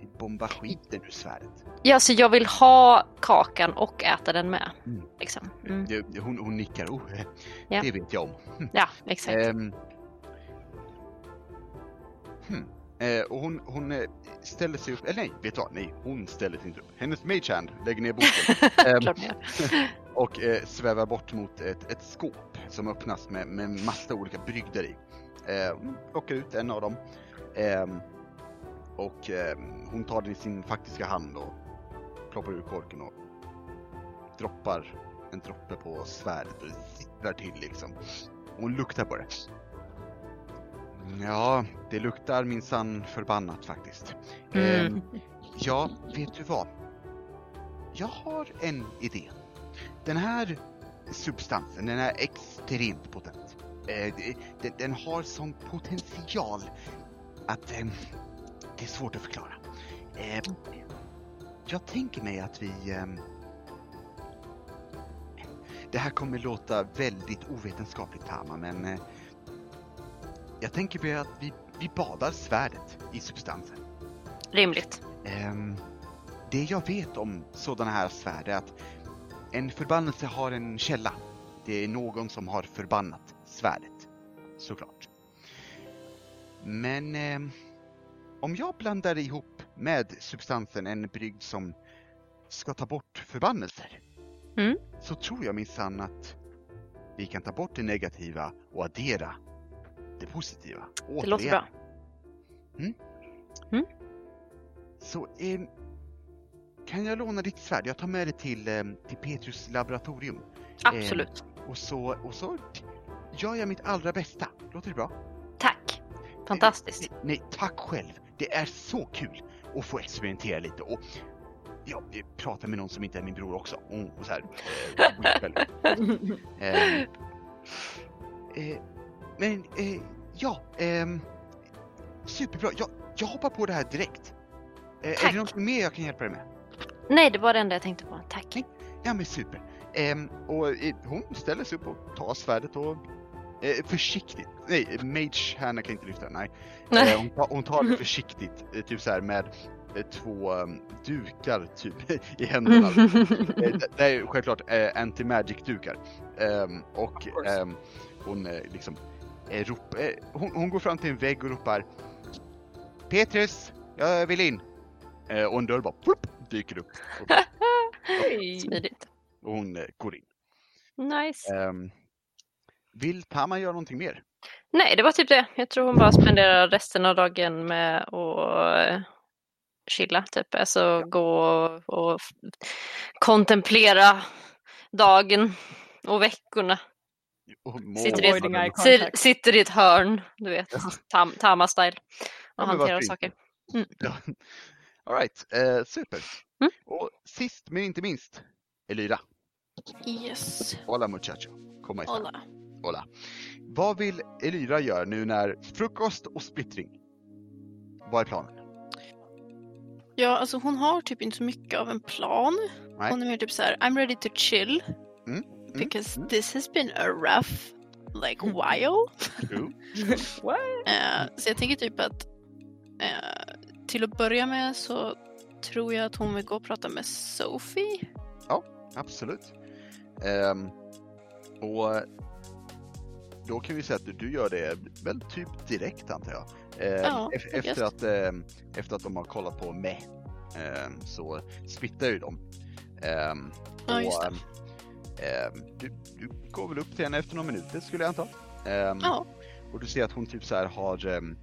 Vi bombar skiten ur svärdet. Ja, så jag vill ha kakan och äta den med. Mm. Liksom. Mm. Det- Hon, hon nickar. Oh, eh, Ja. Det vet jag om. Ja, exakt. Hmm. Eh, och hon, hon eh, ställer sig upp, eller nej, vet du vad? Nej, hon ställer sig inte upp. Hennes mage hand lägger ner boken gör. och eh, svävar bort mot ett, ett skåp som öppnas med, med massa olika brygder i. Eh, plockar ut en av dem ehm, och ehm, hon tar den i sin faktiska hand och ploppar ur korken och droppar en droppe på svärdet och det sipprar till liksom. Och hon luktar på det. Ja, det luktar minsann förbannat faktiskt. Mm. Ehm, ja, vet du vad? Jag har en idé. Den här substansen, den är extremt potent. Eh, den, den har sån potential att eh, det är svårt att förklara. Eh, jag tänker mig att vi... Eh, det här kommer låta väldigt ovetenskapligt Tama, men eh, jag tänker på att vi, vi badar svärdet i substansen. Rimligt. Ehm, det jag vet om sådana här svärd är att en förbannelse har en källa. Det är någon som har förbannat svärdet, såklart. Men ehm, om jag blandar ihop med substansen en brygd som ska ta bort förbannelser Mm. så tror jag minsann att vi kan ta bort det negativa och addera det positiva. Det låter bra. Så eh, kan jag låna ditt svärd? Jag tar med det till, eh, till Petrus laboratorium. Absolut. Och så, och så gör jag mitt allra bästa. Låter det bra? Tack. Fantastiskt. Nej, nej, tack själv. Det är så kul att få experimentera lite och ja, prata med någon som inte är min bror också. Och, och så här, eh, eh, eh, men eh, ja, ehm, superbra. Jag, jag hoppar på det här direkt. Eh, är Tack. det något mer jag kan hjälpa dig med? Nej, det var det enda jag tänkte på. Tack. Ja men super. Ehm, och eh, hon ställer sig upp och tar svärdet och eh, försiktigt, nej Mage Hanna kan inte lyfta den, nej. Nej. Eh, hon, tar, hon tar det försiktigt, eh, typ så här med eh, två um, dukar typ i händerna. Eh, det, är självklart eh, anti-magic dukar. Ehm, och ehm, hon liksom rop, hon, hon går fram till en vägg och ropar Petrus, jag vill in. Och en dörr bara plupp, dyker upp. Smidigt. och hon går in. Nice. Ehm, vill Tama göra någonting mer? Nej, det var typ det. Jag tror hon bara spenderar resten av dagen med att eh, chilla, typ. Alltså gå och, kontemplera dagen och veckorna. Sitter i, ett, sitter i ett hörn, du vet. Tam, Tama-style. Ja, Och men hanterar saker. Ja. All right, eh, super. Mm. Och sist men inte minst, Elira. Yes. Hola muchacho. Komma. Hola. Hola. Vad vill Elira göra nu när frukost och splittring? Vad är planen? Ja, alltså hon har typ inte så mycket av en plan. Nej. Hon är mer typ så här, I'm ready to chill. Mm, Because mm. this has been a rough like while. True. Eh, så jag tänker typ att eh, till att börja med så tror jag att hon vill gå och prata med Sophie. Absolut. Ehm, och då kan vi säga att du, gör det väl typ direkt antar jag. Ehm, Ja, efter, att, ehm, efter att de har kollat på mig ehm, så splittar ju de. Ehm, Ja, just det. och, ehm, du, du går väl upp till henne efter några minuter skulle jag anta. Ehm, Ja. Och du ser att hon typ så här har ehm,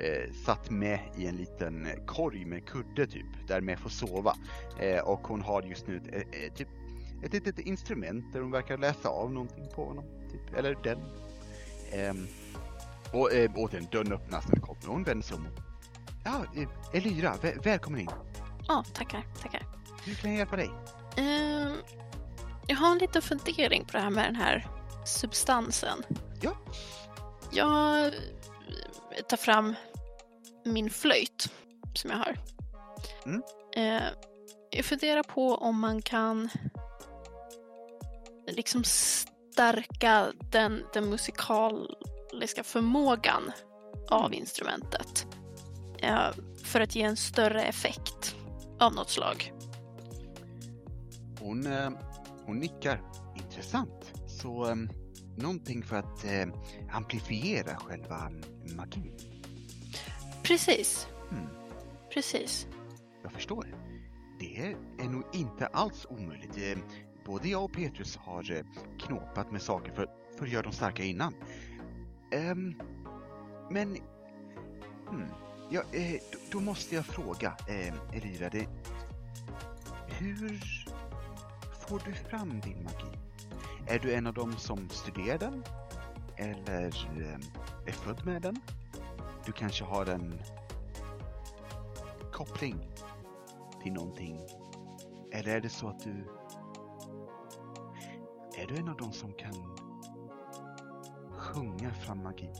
eh, satt med i en liten korg med kudde typ, där med får sova. Eh, och hon har just nu ett, eh, eh, typ ett litet instrument där hon verkar läsa av någonting på honom. Typ. Eller den. Ehm, och eh, återigen, dörren öppnas när och hon vänder sig om. Ja, eh, Elira, vä- välkommen in. Ja, tackar, tackar. Hur kan jag hjälpa dig? Ehm, jag har en liten fundering på det här med den här substansen. Ja. Jag eh, tar fram min flöjt som jag har. Mm. Eh, jag funderar på om man kan liksom stärka den, den musikaliska förmågan av instrumentet. Eh, för att ge en större effekt av något slag. Hon, eh, hon nickar. Intressant. Så eh, någonting för att amplifiera själva magin. Precis, Hmm. precis. Jag förstår. Det är nog inte alls omöjligt. Både jag och Petrus har eh, knåpat med saker för, för att göra dem starka innan. Ehm, men... Hmm, ja, eh, då, då måste jag fråga, eh, Elira, det, hur får du fram din magi? Är du en av dem som studerar den? Eller eh, är född med den? Du kanske har en koppling till någonting? Eller är det så att du... Är du en av dem som kan sjunga fram magi?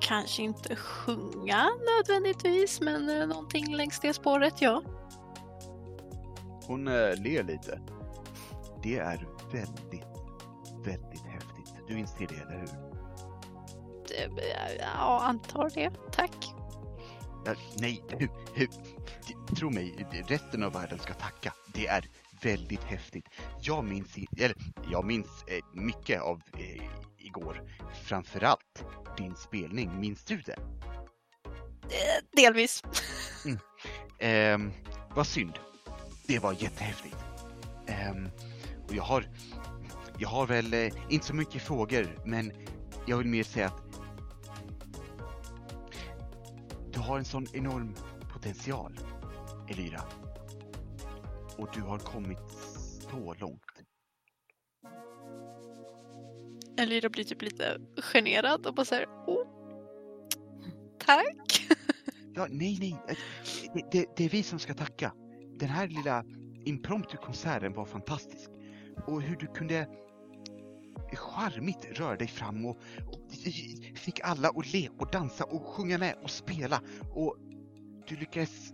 Kanske inte sjunga nödvändigtvis, men eh, någonting längs det spåret, ja. Hon eh, ler lite. Det är väldigt, väldigt häftigt. Du inser det, eller hur? Det- Ja, antar det. Tack. Ja, nej, hu, hu, tro mig, resten av världen ska tacka. Det är väldigt häftigt. Jag minns, eller jag minns eh, mycket av eh, igår. Framförallt din spelning. Minns du det? Eh, Delvis. Ehm, vad synd. Det var jättehäftigt. Ehm, och jag har, jag har väl eh, inte så mycket frågor, men jag vill mer säga att du har en sån enorm potential, Elira. Och du har kommit så långt. Elira blir typ lite generad och bara såhär, oh. Tack. Ja, nej, nej. Det, det, det är vi som ska tacka. Den här lilla impromptu-konserten var fantastisk. Och hur du kunde charmigt röra dig fram och, och fick alla att le och dansa och sjunga med och spela. Och du lyckades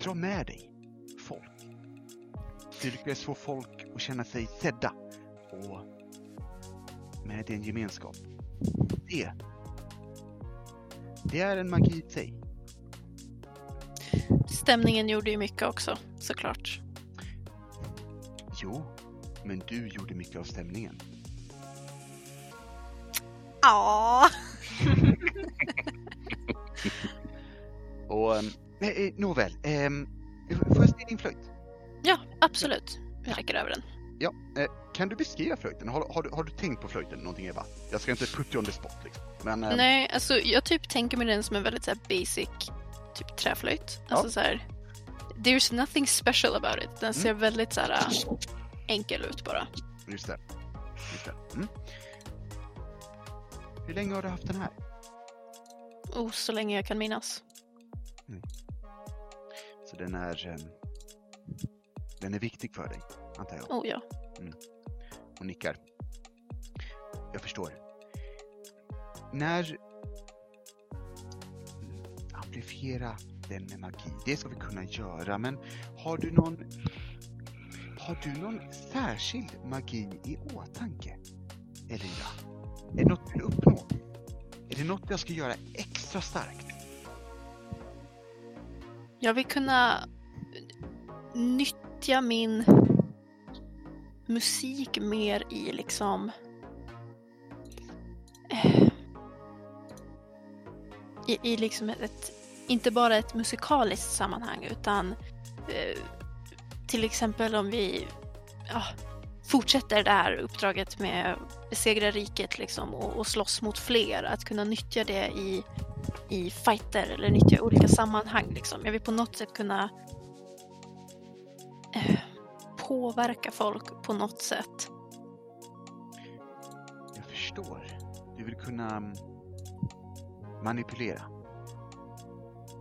dra med dig. Du lyckades få folk att känna sig sedda och med din gemenskap. Det det är en magi i sig. Stämningen gjorde ju mycket också, såklart. Jo, men du gjorde mycket av stämningen. Ja. Och, eh, eh, nåväl, ehm, får jag se din flöjt? Absolut. Jag räcker över den. Ja, eh, kan du beskriva flöjten? Har, har, du- har du tänkt på flöjten någonting Eva? Jag ska inte put you on the spot liksom. Men, ehm, Nej, alltså jag typ tänker mig den som en väldigt så här, basic typ träflöjt. Alltså Ja. så här, there's nothing special about it. Den ser väldigt så här äh, enkel ut bara. just det. Just det. Mm. Hur länge har du haft den här? Oh, så länge jag kan minnas. Så den är, ehm, den är viktig för dig, antar jag. Oh ja. Hon nickar. Jag förstår. När... Mm, Amplifiera den med magi, det ska vi kunna göra, men har du någon... Har du någon särskild magi i åtanke? Elira? Är det något du vill uppnå? Är det något jag ska göra extra starkt? Jag vill kunna nyttja min musik mer i liksom... Eh, I, i liksom ett, inte bara ett musikaliskt sammanhang utan eh, till exempel om vi ja, fortsätter det här uppdraget med besegra riket liksom och, och slåss mot fler, att kunna nyttja det i i fighter eller nyttja olika sammanhang. Liksom. Jag vill på något sätt kunna påverka folk på något sätt. Jag förstår. Du vill kunna mm, manipulera.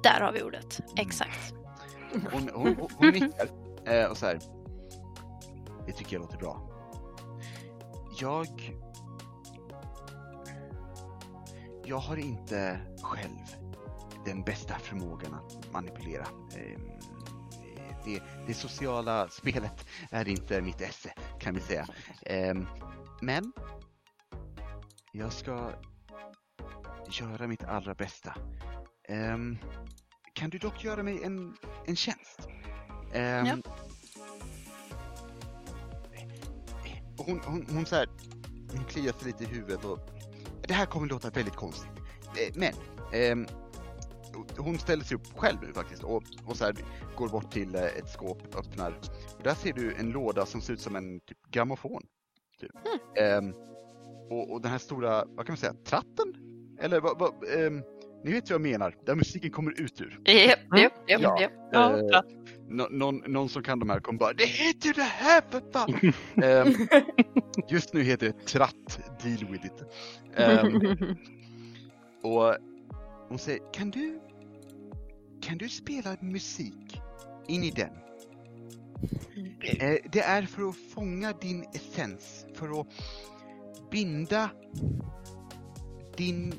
Där har vi ordet. Exakt. Hon, hon, hon, hon nickar eh, och så här. Det tycker jag låter bra. Jag... Jag har inte själv den bästa förmågan att manipulera. Det, det sociala spelet är inte mitt esse, kan vi säga. Eh, Men jag ska göra mitt allra bästa. Ehm, kan du dock göra mig en, en tjänst? Ehm, Ja. Hon, hon, hon, så här, hon kliar sig lite i huvudet och det här kommer låta väldigt konstigt. Eh, Men ehm, hon ställer sig upp själv nu faktiskt och, och så här, går bort till eh, ett skåp, öppnar. Och där ser du en låda som ser ut som en typ grammofon. Typ. Ehm, och, och den här stora, vad kan man säga, tratten? Eller vad, vad ehm, ni vet vad jag menar, där musiken kommer ut ur. Japp, japp, japp, Ja. japp. Ja, Eh, nå- någon, någon som kan de här kommer bara Det heter ju det här för fan! Ehm, just nu heter det tratt, deal with it. Ehm, och hon säger, kan du, kan du spela musik in i den? Eh, det är för att fånga din essens, för att binda din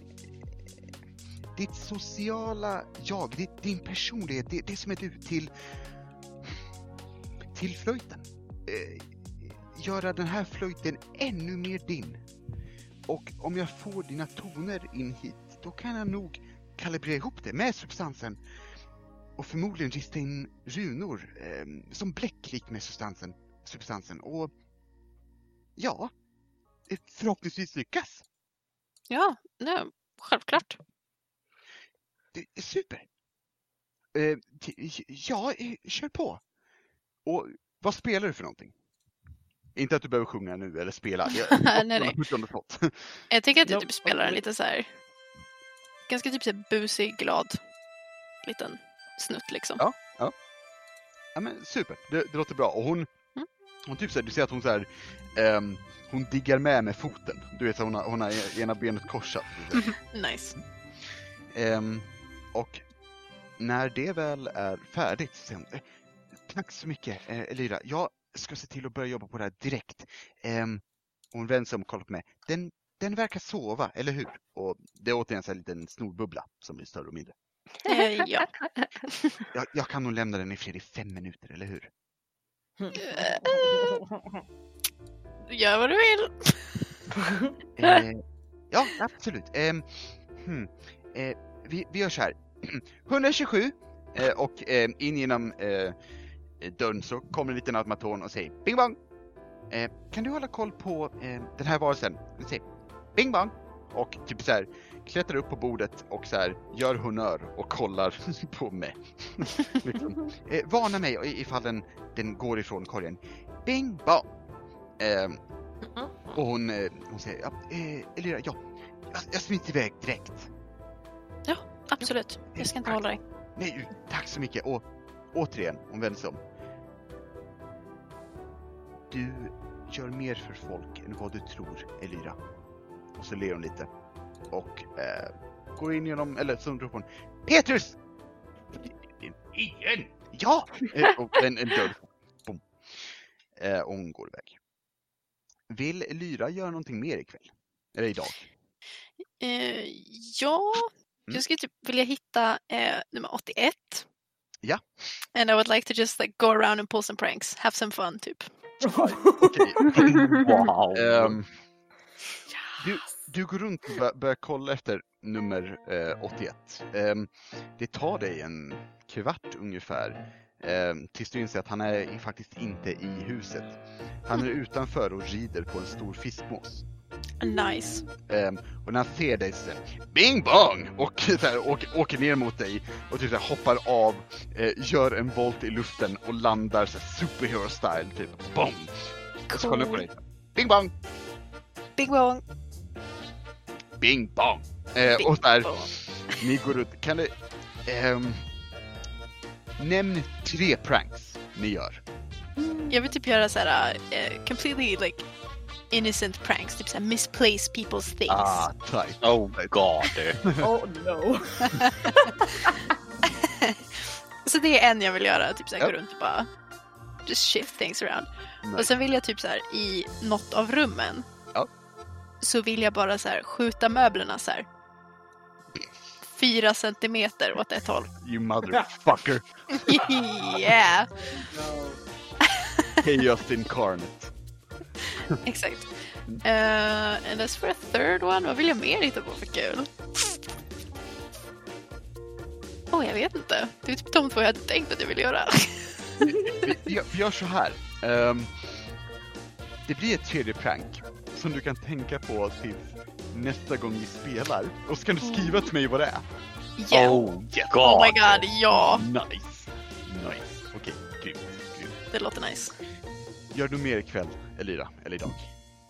ditt sociala jag, ditt, din personlighet, det, det som är du till till flöjten. eh, göra den här flöjten ännu mer din. Och om jag får dina toner in hit, då kan jag nog kalibrera ihop det med substansen. Och förmodligen rista in runor eh, som bläck likt med substansen. substansen. Och ja, förhoppningsvis lyckas. Ja, nej, självklart. Det är super. Eh, ja, kör på. Och vad spelar du för någonting? Inte att du behöver sjunga nu eller spela. Jag, Nej, nej. jag, tänker att du typ spelar en lite så här ganska typ så här busig, glad liten snutt liksom. Ja. Ja men super, det, det låter bra. Och hon, Mm. hon typ såhär, du ser att hon såhär, ehm, hon diggar med med foten. Du vet, så hon har, hon har ena benet korsat. Nice. Ehm, och när det väl är färdigt så säger hon, eh, tack så mycket eh, Elira, jag ska se till att börja jobba på det här direkt. Ehm, hon vänder sig om och kollar på mig. Den, den verkar sova, eller hur? Och det är återigen en liten snorbubbla som blir större och mindre. Eh, ja. Jag, jag kan nog lämna den i fred i fem minuter, eller hur? Gör vad du vill. Eh, ja, absolut. Ehm, hmm, eh, vi, vi gör så här. 127 eh, och eh, in genom eh, dörren så kommer en liten automaton och säger bing bong. Eh, kan du hålla koll på eh, den här varelsen? Den säger bing bong och typ så här klättrar upp på bordet och så här gör honör och kollar på mig. liksom. eh, varna mig ifall den, den går ifrån korgen. Bing bong. Ehm, och hon, eh, hon säger, ja, eh, Elira, ja, jag, jag smiter iväg direkt. Absolut. Jag ska inte hålla dig. Nej, tack så mycket. Och återigen, hon vänder sig om. Du gör mer för folk än vad du tror, Elira. Och så ler hon lite. Och eh, går in genom, eller så ropar hon Petrus! Igen? Ja! Eh, och en, en dörr. Boom. Eh, och hon går iväg. Vill Lyra göra någonting mer ikväll? Eller idag? Eh, ja, Mm. jag skulle typ vilja hitta eh, nummer 81. Ja. And I would like to just like go around and pull some pranks. Have some fun typ. Okej. Wow. Ehm, du, du går runt och bör, börjar kolla efter nummer eh, 81. Ehm, det tar dig en kvart ungefär ehm, tills du inser att han är faktiskt inte i huset. Han är utanför och rider på en stor fiskmås. Nice. Ehm, och när han ser dig så Bing bong! Och så här, åker, åker ner mot dig och typ så här, hoppar av, eh, gör en volt i luften och landar så här, superhero style typ. Boom! Och så kollar upp på dig. Bing bong! Big bong. Bing bong! Eh, och där, bong. ni går ut. Kan du... ehm, nämn tre pranks ni gör. Jag vill typ göra så här eh, completely like innocent pranks. Typ så här misplace people's things. Ah, tight. Oh god. oh no. Så det är en jag vill göra. Typ så här Ja. gå runt och bara just shift things around. Nice. Och sen vill jag typ så här i något av rummen. Så vill jag bara så här skjuta möblerna så här. Fyra centimeter åt ett håll. You motherfucker! yeah! Chaos incarnate. Exakt. Uh, and as for a third one, vad vill jag mer hitta på för kul? Åh, oh, jag vet inte. Det är typ de två jag hade tänkt att jag ville göra. vi, vi, vi gör så här. Ehm, det blir ett tredje prank som du kan tänka på tills nästa gång vi spelar. Och så kan du skriva till mig vad det är. Yeah. Oh yes. god. Oh my god, ja! Nice! Nice. Okej, grymt, grymt. Det låter nice. Gör du mer ikväll, Elira? Eller idag?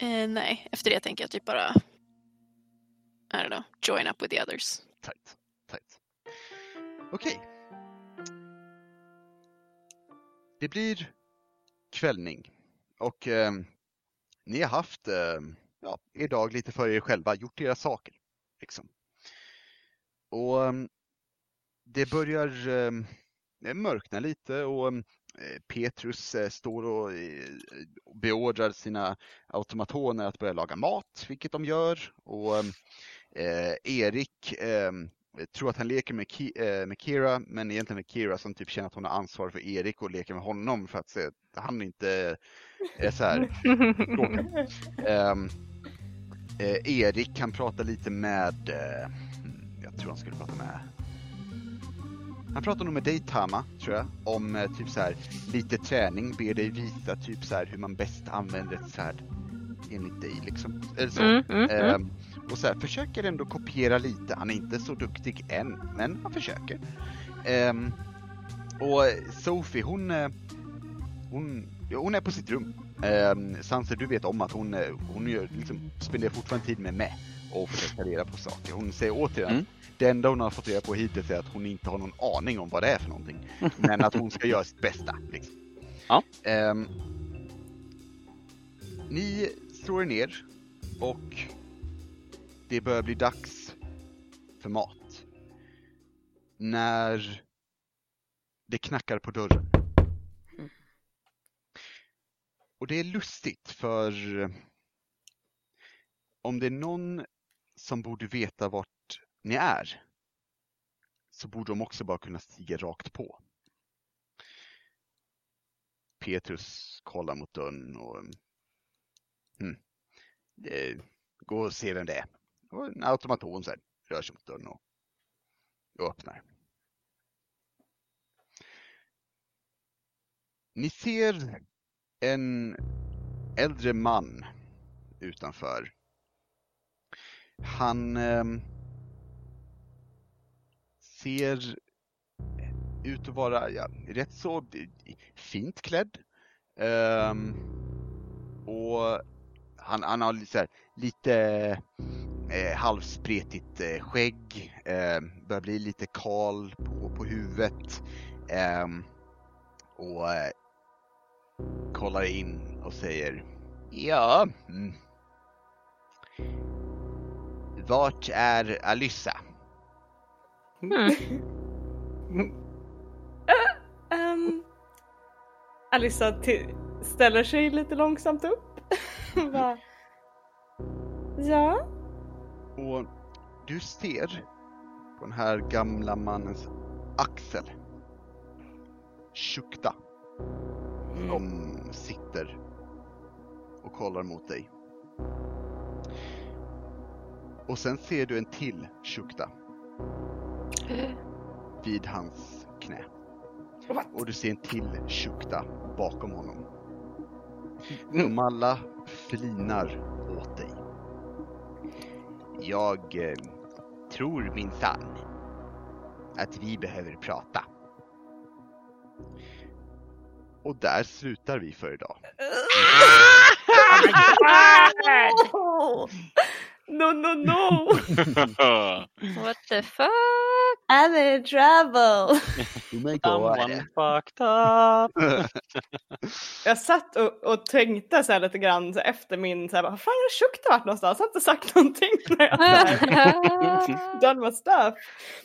Eh, nej, efter det tänker jag typ bara... I don't know, join up with the others. Tight, tight. Okej. Det blir kvällning. Och ehm, ni har haft eh, ja, er dag lite för er själva, gjort era saker. Liksom. Och eh, det börjar eh, mörkna lite och eh, Petrus eh, står och eh, beordrar sina automatoner att börja laga mat, vilket de gör. Och eh, Erik eh, tror att han leker med, Ki- eh, med Kira, men egentligen är Kira som typ känner att hon har ansvar för Erik och leker med honom för att se att han inte är så här. Ehm, eh, Erik kan prata lite med, eh, jag tror han skulle prata med han pratar nog med dig Tama, tror jag, om eh, typ så här lite träning, ber dig visa typ så här hur man bäst använder ett svärd enligt dig liksom. Eller så. Mm, mm, mm. Ehm, och så här, försöker ändå kopiera lite. Han är inte så duktig än, men han försöker. Ehm, och Sophie, hon, eh, hon, hon är på sitt rum. Um, Sanser, du vet om att hon, eh, hon gör, liksom, spenderar fortfarande tid med mig och försöker reda på saker. Hon säger återigen, Mm. det enda hon har fått reda på hittills är att hon inte har någon aning om vad det är för någonting. Men att hon ska göra sitt bästa. Liksom. Ja. Ehm, ni slår er ner och det börjar bli dags för mat. När det knackar på dörren. Och det är lustigt för eh, om det är någon som borde veta vart ni är så borde de också bara kunna stiga rakt på. Petrus kollar mot dörren och hmm, gå och se vem det är. Och en automaton så här, rör sig mot dörren och, och öppnar. Ni ser en äldre man utanför. Han eh, ser ut att vara ja, rätt så fint klädd. Eh, och han, han har lite, så här, lite eh, halvspretigt eh, skägg, eh, börjar bli lite kal på, på huvudet. Ehm, och eh, kollar in och säger Ja. Mm. Vart är Alyssa? Um, Alissa till, ställer sig lite långsamt upp. Ja, Och du ser på den här gamla mannens axel Shukta som sitter och kollar mot dig. Och sen ser du en till Shukta vid hans knä. Och du ser en till Shukta bakom honom. De alla flinar åt dig. Jag eh, tror minsann att vi behöver prata. Och där slutar vi för idag. No, no, no! What the fuck? I'm in trouble! Oh Someone fucked up. Jag satt och, och tänkte så här lite grann så efter min, så här, vad fan har Shukta varit någonstans? Jag har inte sagt någonting när jag done my stuff.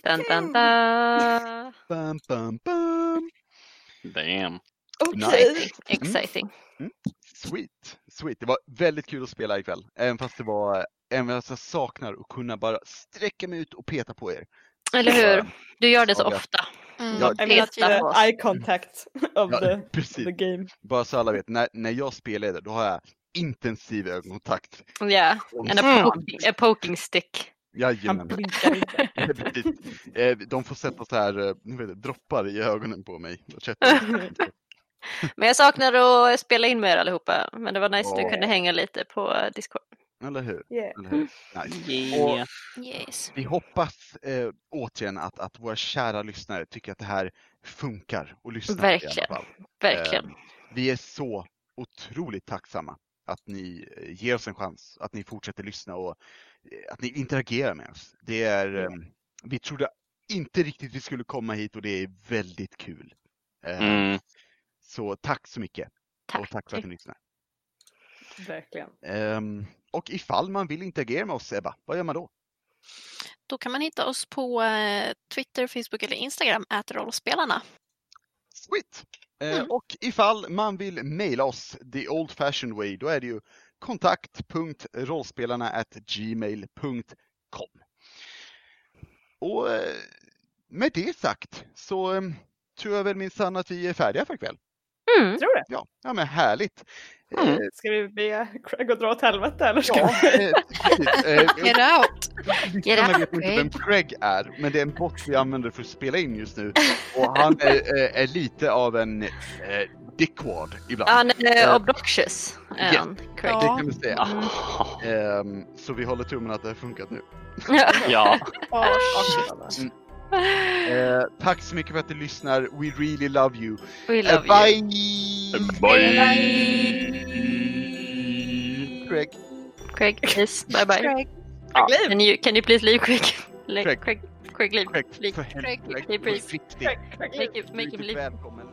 dun, dun, dun. Bam, bam, bam. Damn. Okej. Exciting. Sweet, sweet. Det var väldigt kul att spela ikväll. Även fast det var, även fast jag saknar att kunna bara sträcka mig ut och peta på er. Eller hur? Du gör det så ofta. Mm. Ja, I mean, Peta på oss. eye contact of Ja, the, precis. the game. Bara så alla vet, när, när jag spelar det, då har jag intensiv ögonkontakt. Yeah, and a, Mm. poking, a poking stick. Jajamän. Eh, De får sätta så här, eh, droppar i ögonen på mig. Men jag saknar att spela in med er allihopa. Men det var nice att du kunde hänga lite på Discord. Eller hur? Yeah. Eller hur? Nice. Yeah. Yes. Vi hoppas eh, återigen att, att våra kära lyssnare tycker att det här funkar och lyssnar. Verkligen. Verkligen. Eh, vi är så otroligt tacksamma att ni eh, ger oss en chans, att ni fortsätter lyssna och eh, att ni interagerar med oss. Det är, eh, vi trodde inte riktigt vi skulle komma hit och det är väldigt kul. Eh, Mm. Så tack så mycket Tack. och tack för att ni lyssnar. Verkligen. Ehm, och ifall man vill interagera med oss Ebba, vad gör man då? Då kan man hitta oss på eh, Twitter, Facebook eller Instagram, at rollspelarna. Sweet! Eh, Mm. Och ifall man vill mejla oss the old fashioned way, då är det ju kontakt.rollspelarna gmail.com. och eh, med det sagt så eh, tror jag väl minsann att vi är färdiga för ikväll. Mm. Tror det. Ja, ja men härligt. Mm. Eh, Ska vi be Craig att dra åt helvete eller ska Ja, vi? eh. Eh, Get out! Lyssnarna vet inte vem Craig är, men det är en bot vi använder för att spela in just nu. Och han är, är, lite av en eh, dickwad ibland. Han är Eh, obnoxious, ja. han, Craig. Det Ja. kan vi säga. Ah, Ehm, så vi håller tummen att det har funkat nu. ja. Mm. Eh, tack så mycket för att du lyssnar. We really love you. We Eh, love bye! you. Craig. Craig, please. Bye bye. Craig, Craig, Can you, can you please leave Craig? Le- Craig. Craig, Craig, leave. Craig, leave. för helvete. Craig, Craig, leave, please. försiktigt. Craig, Craig, Make him, Du är make him riktigt leave. välkommen.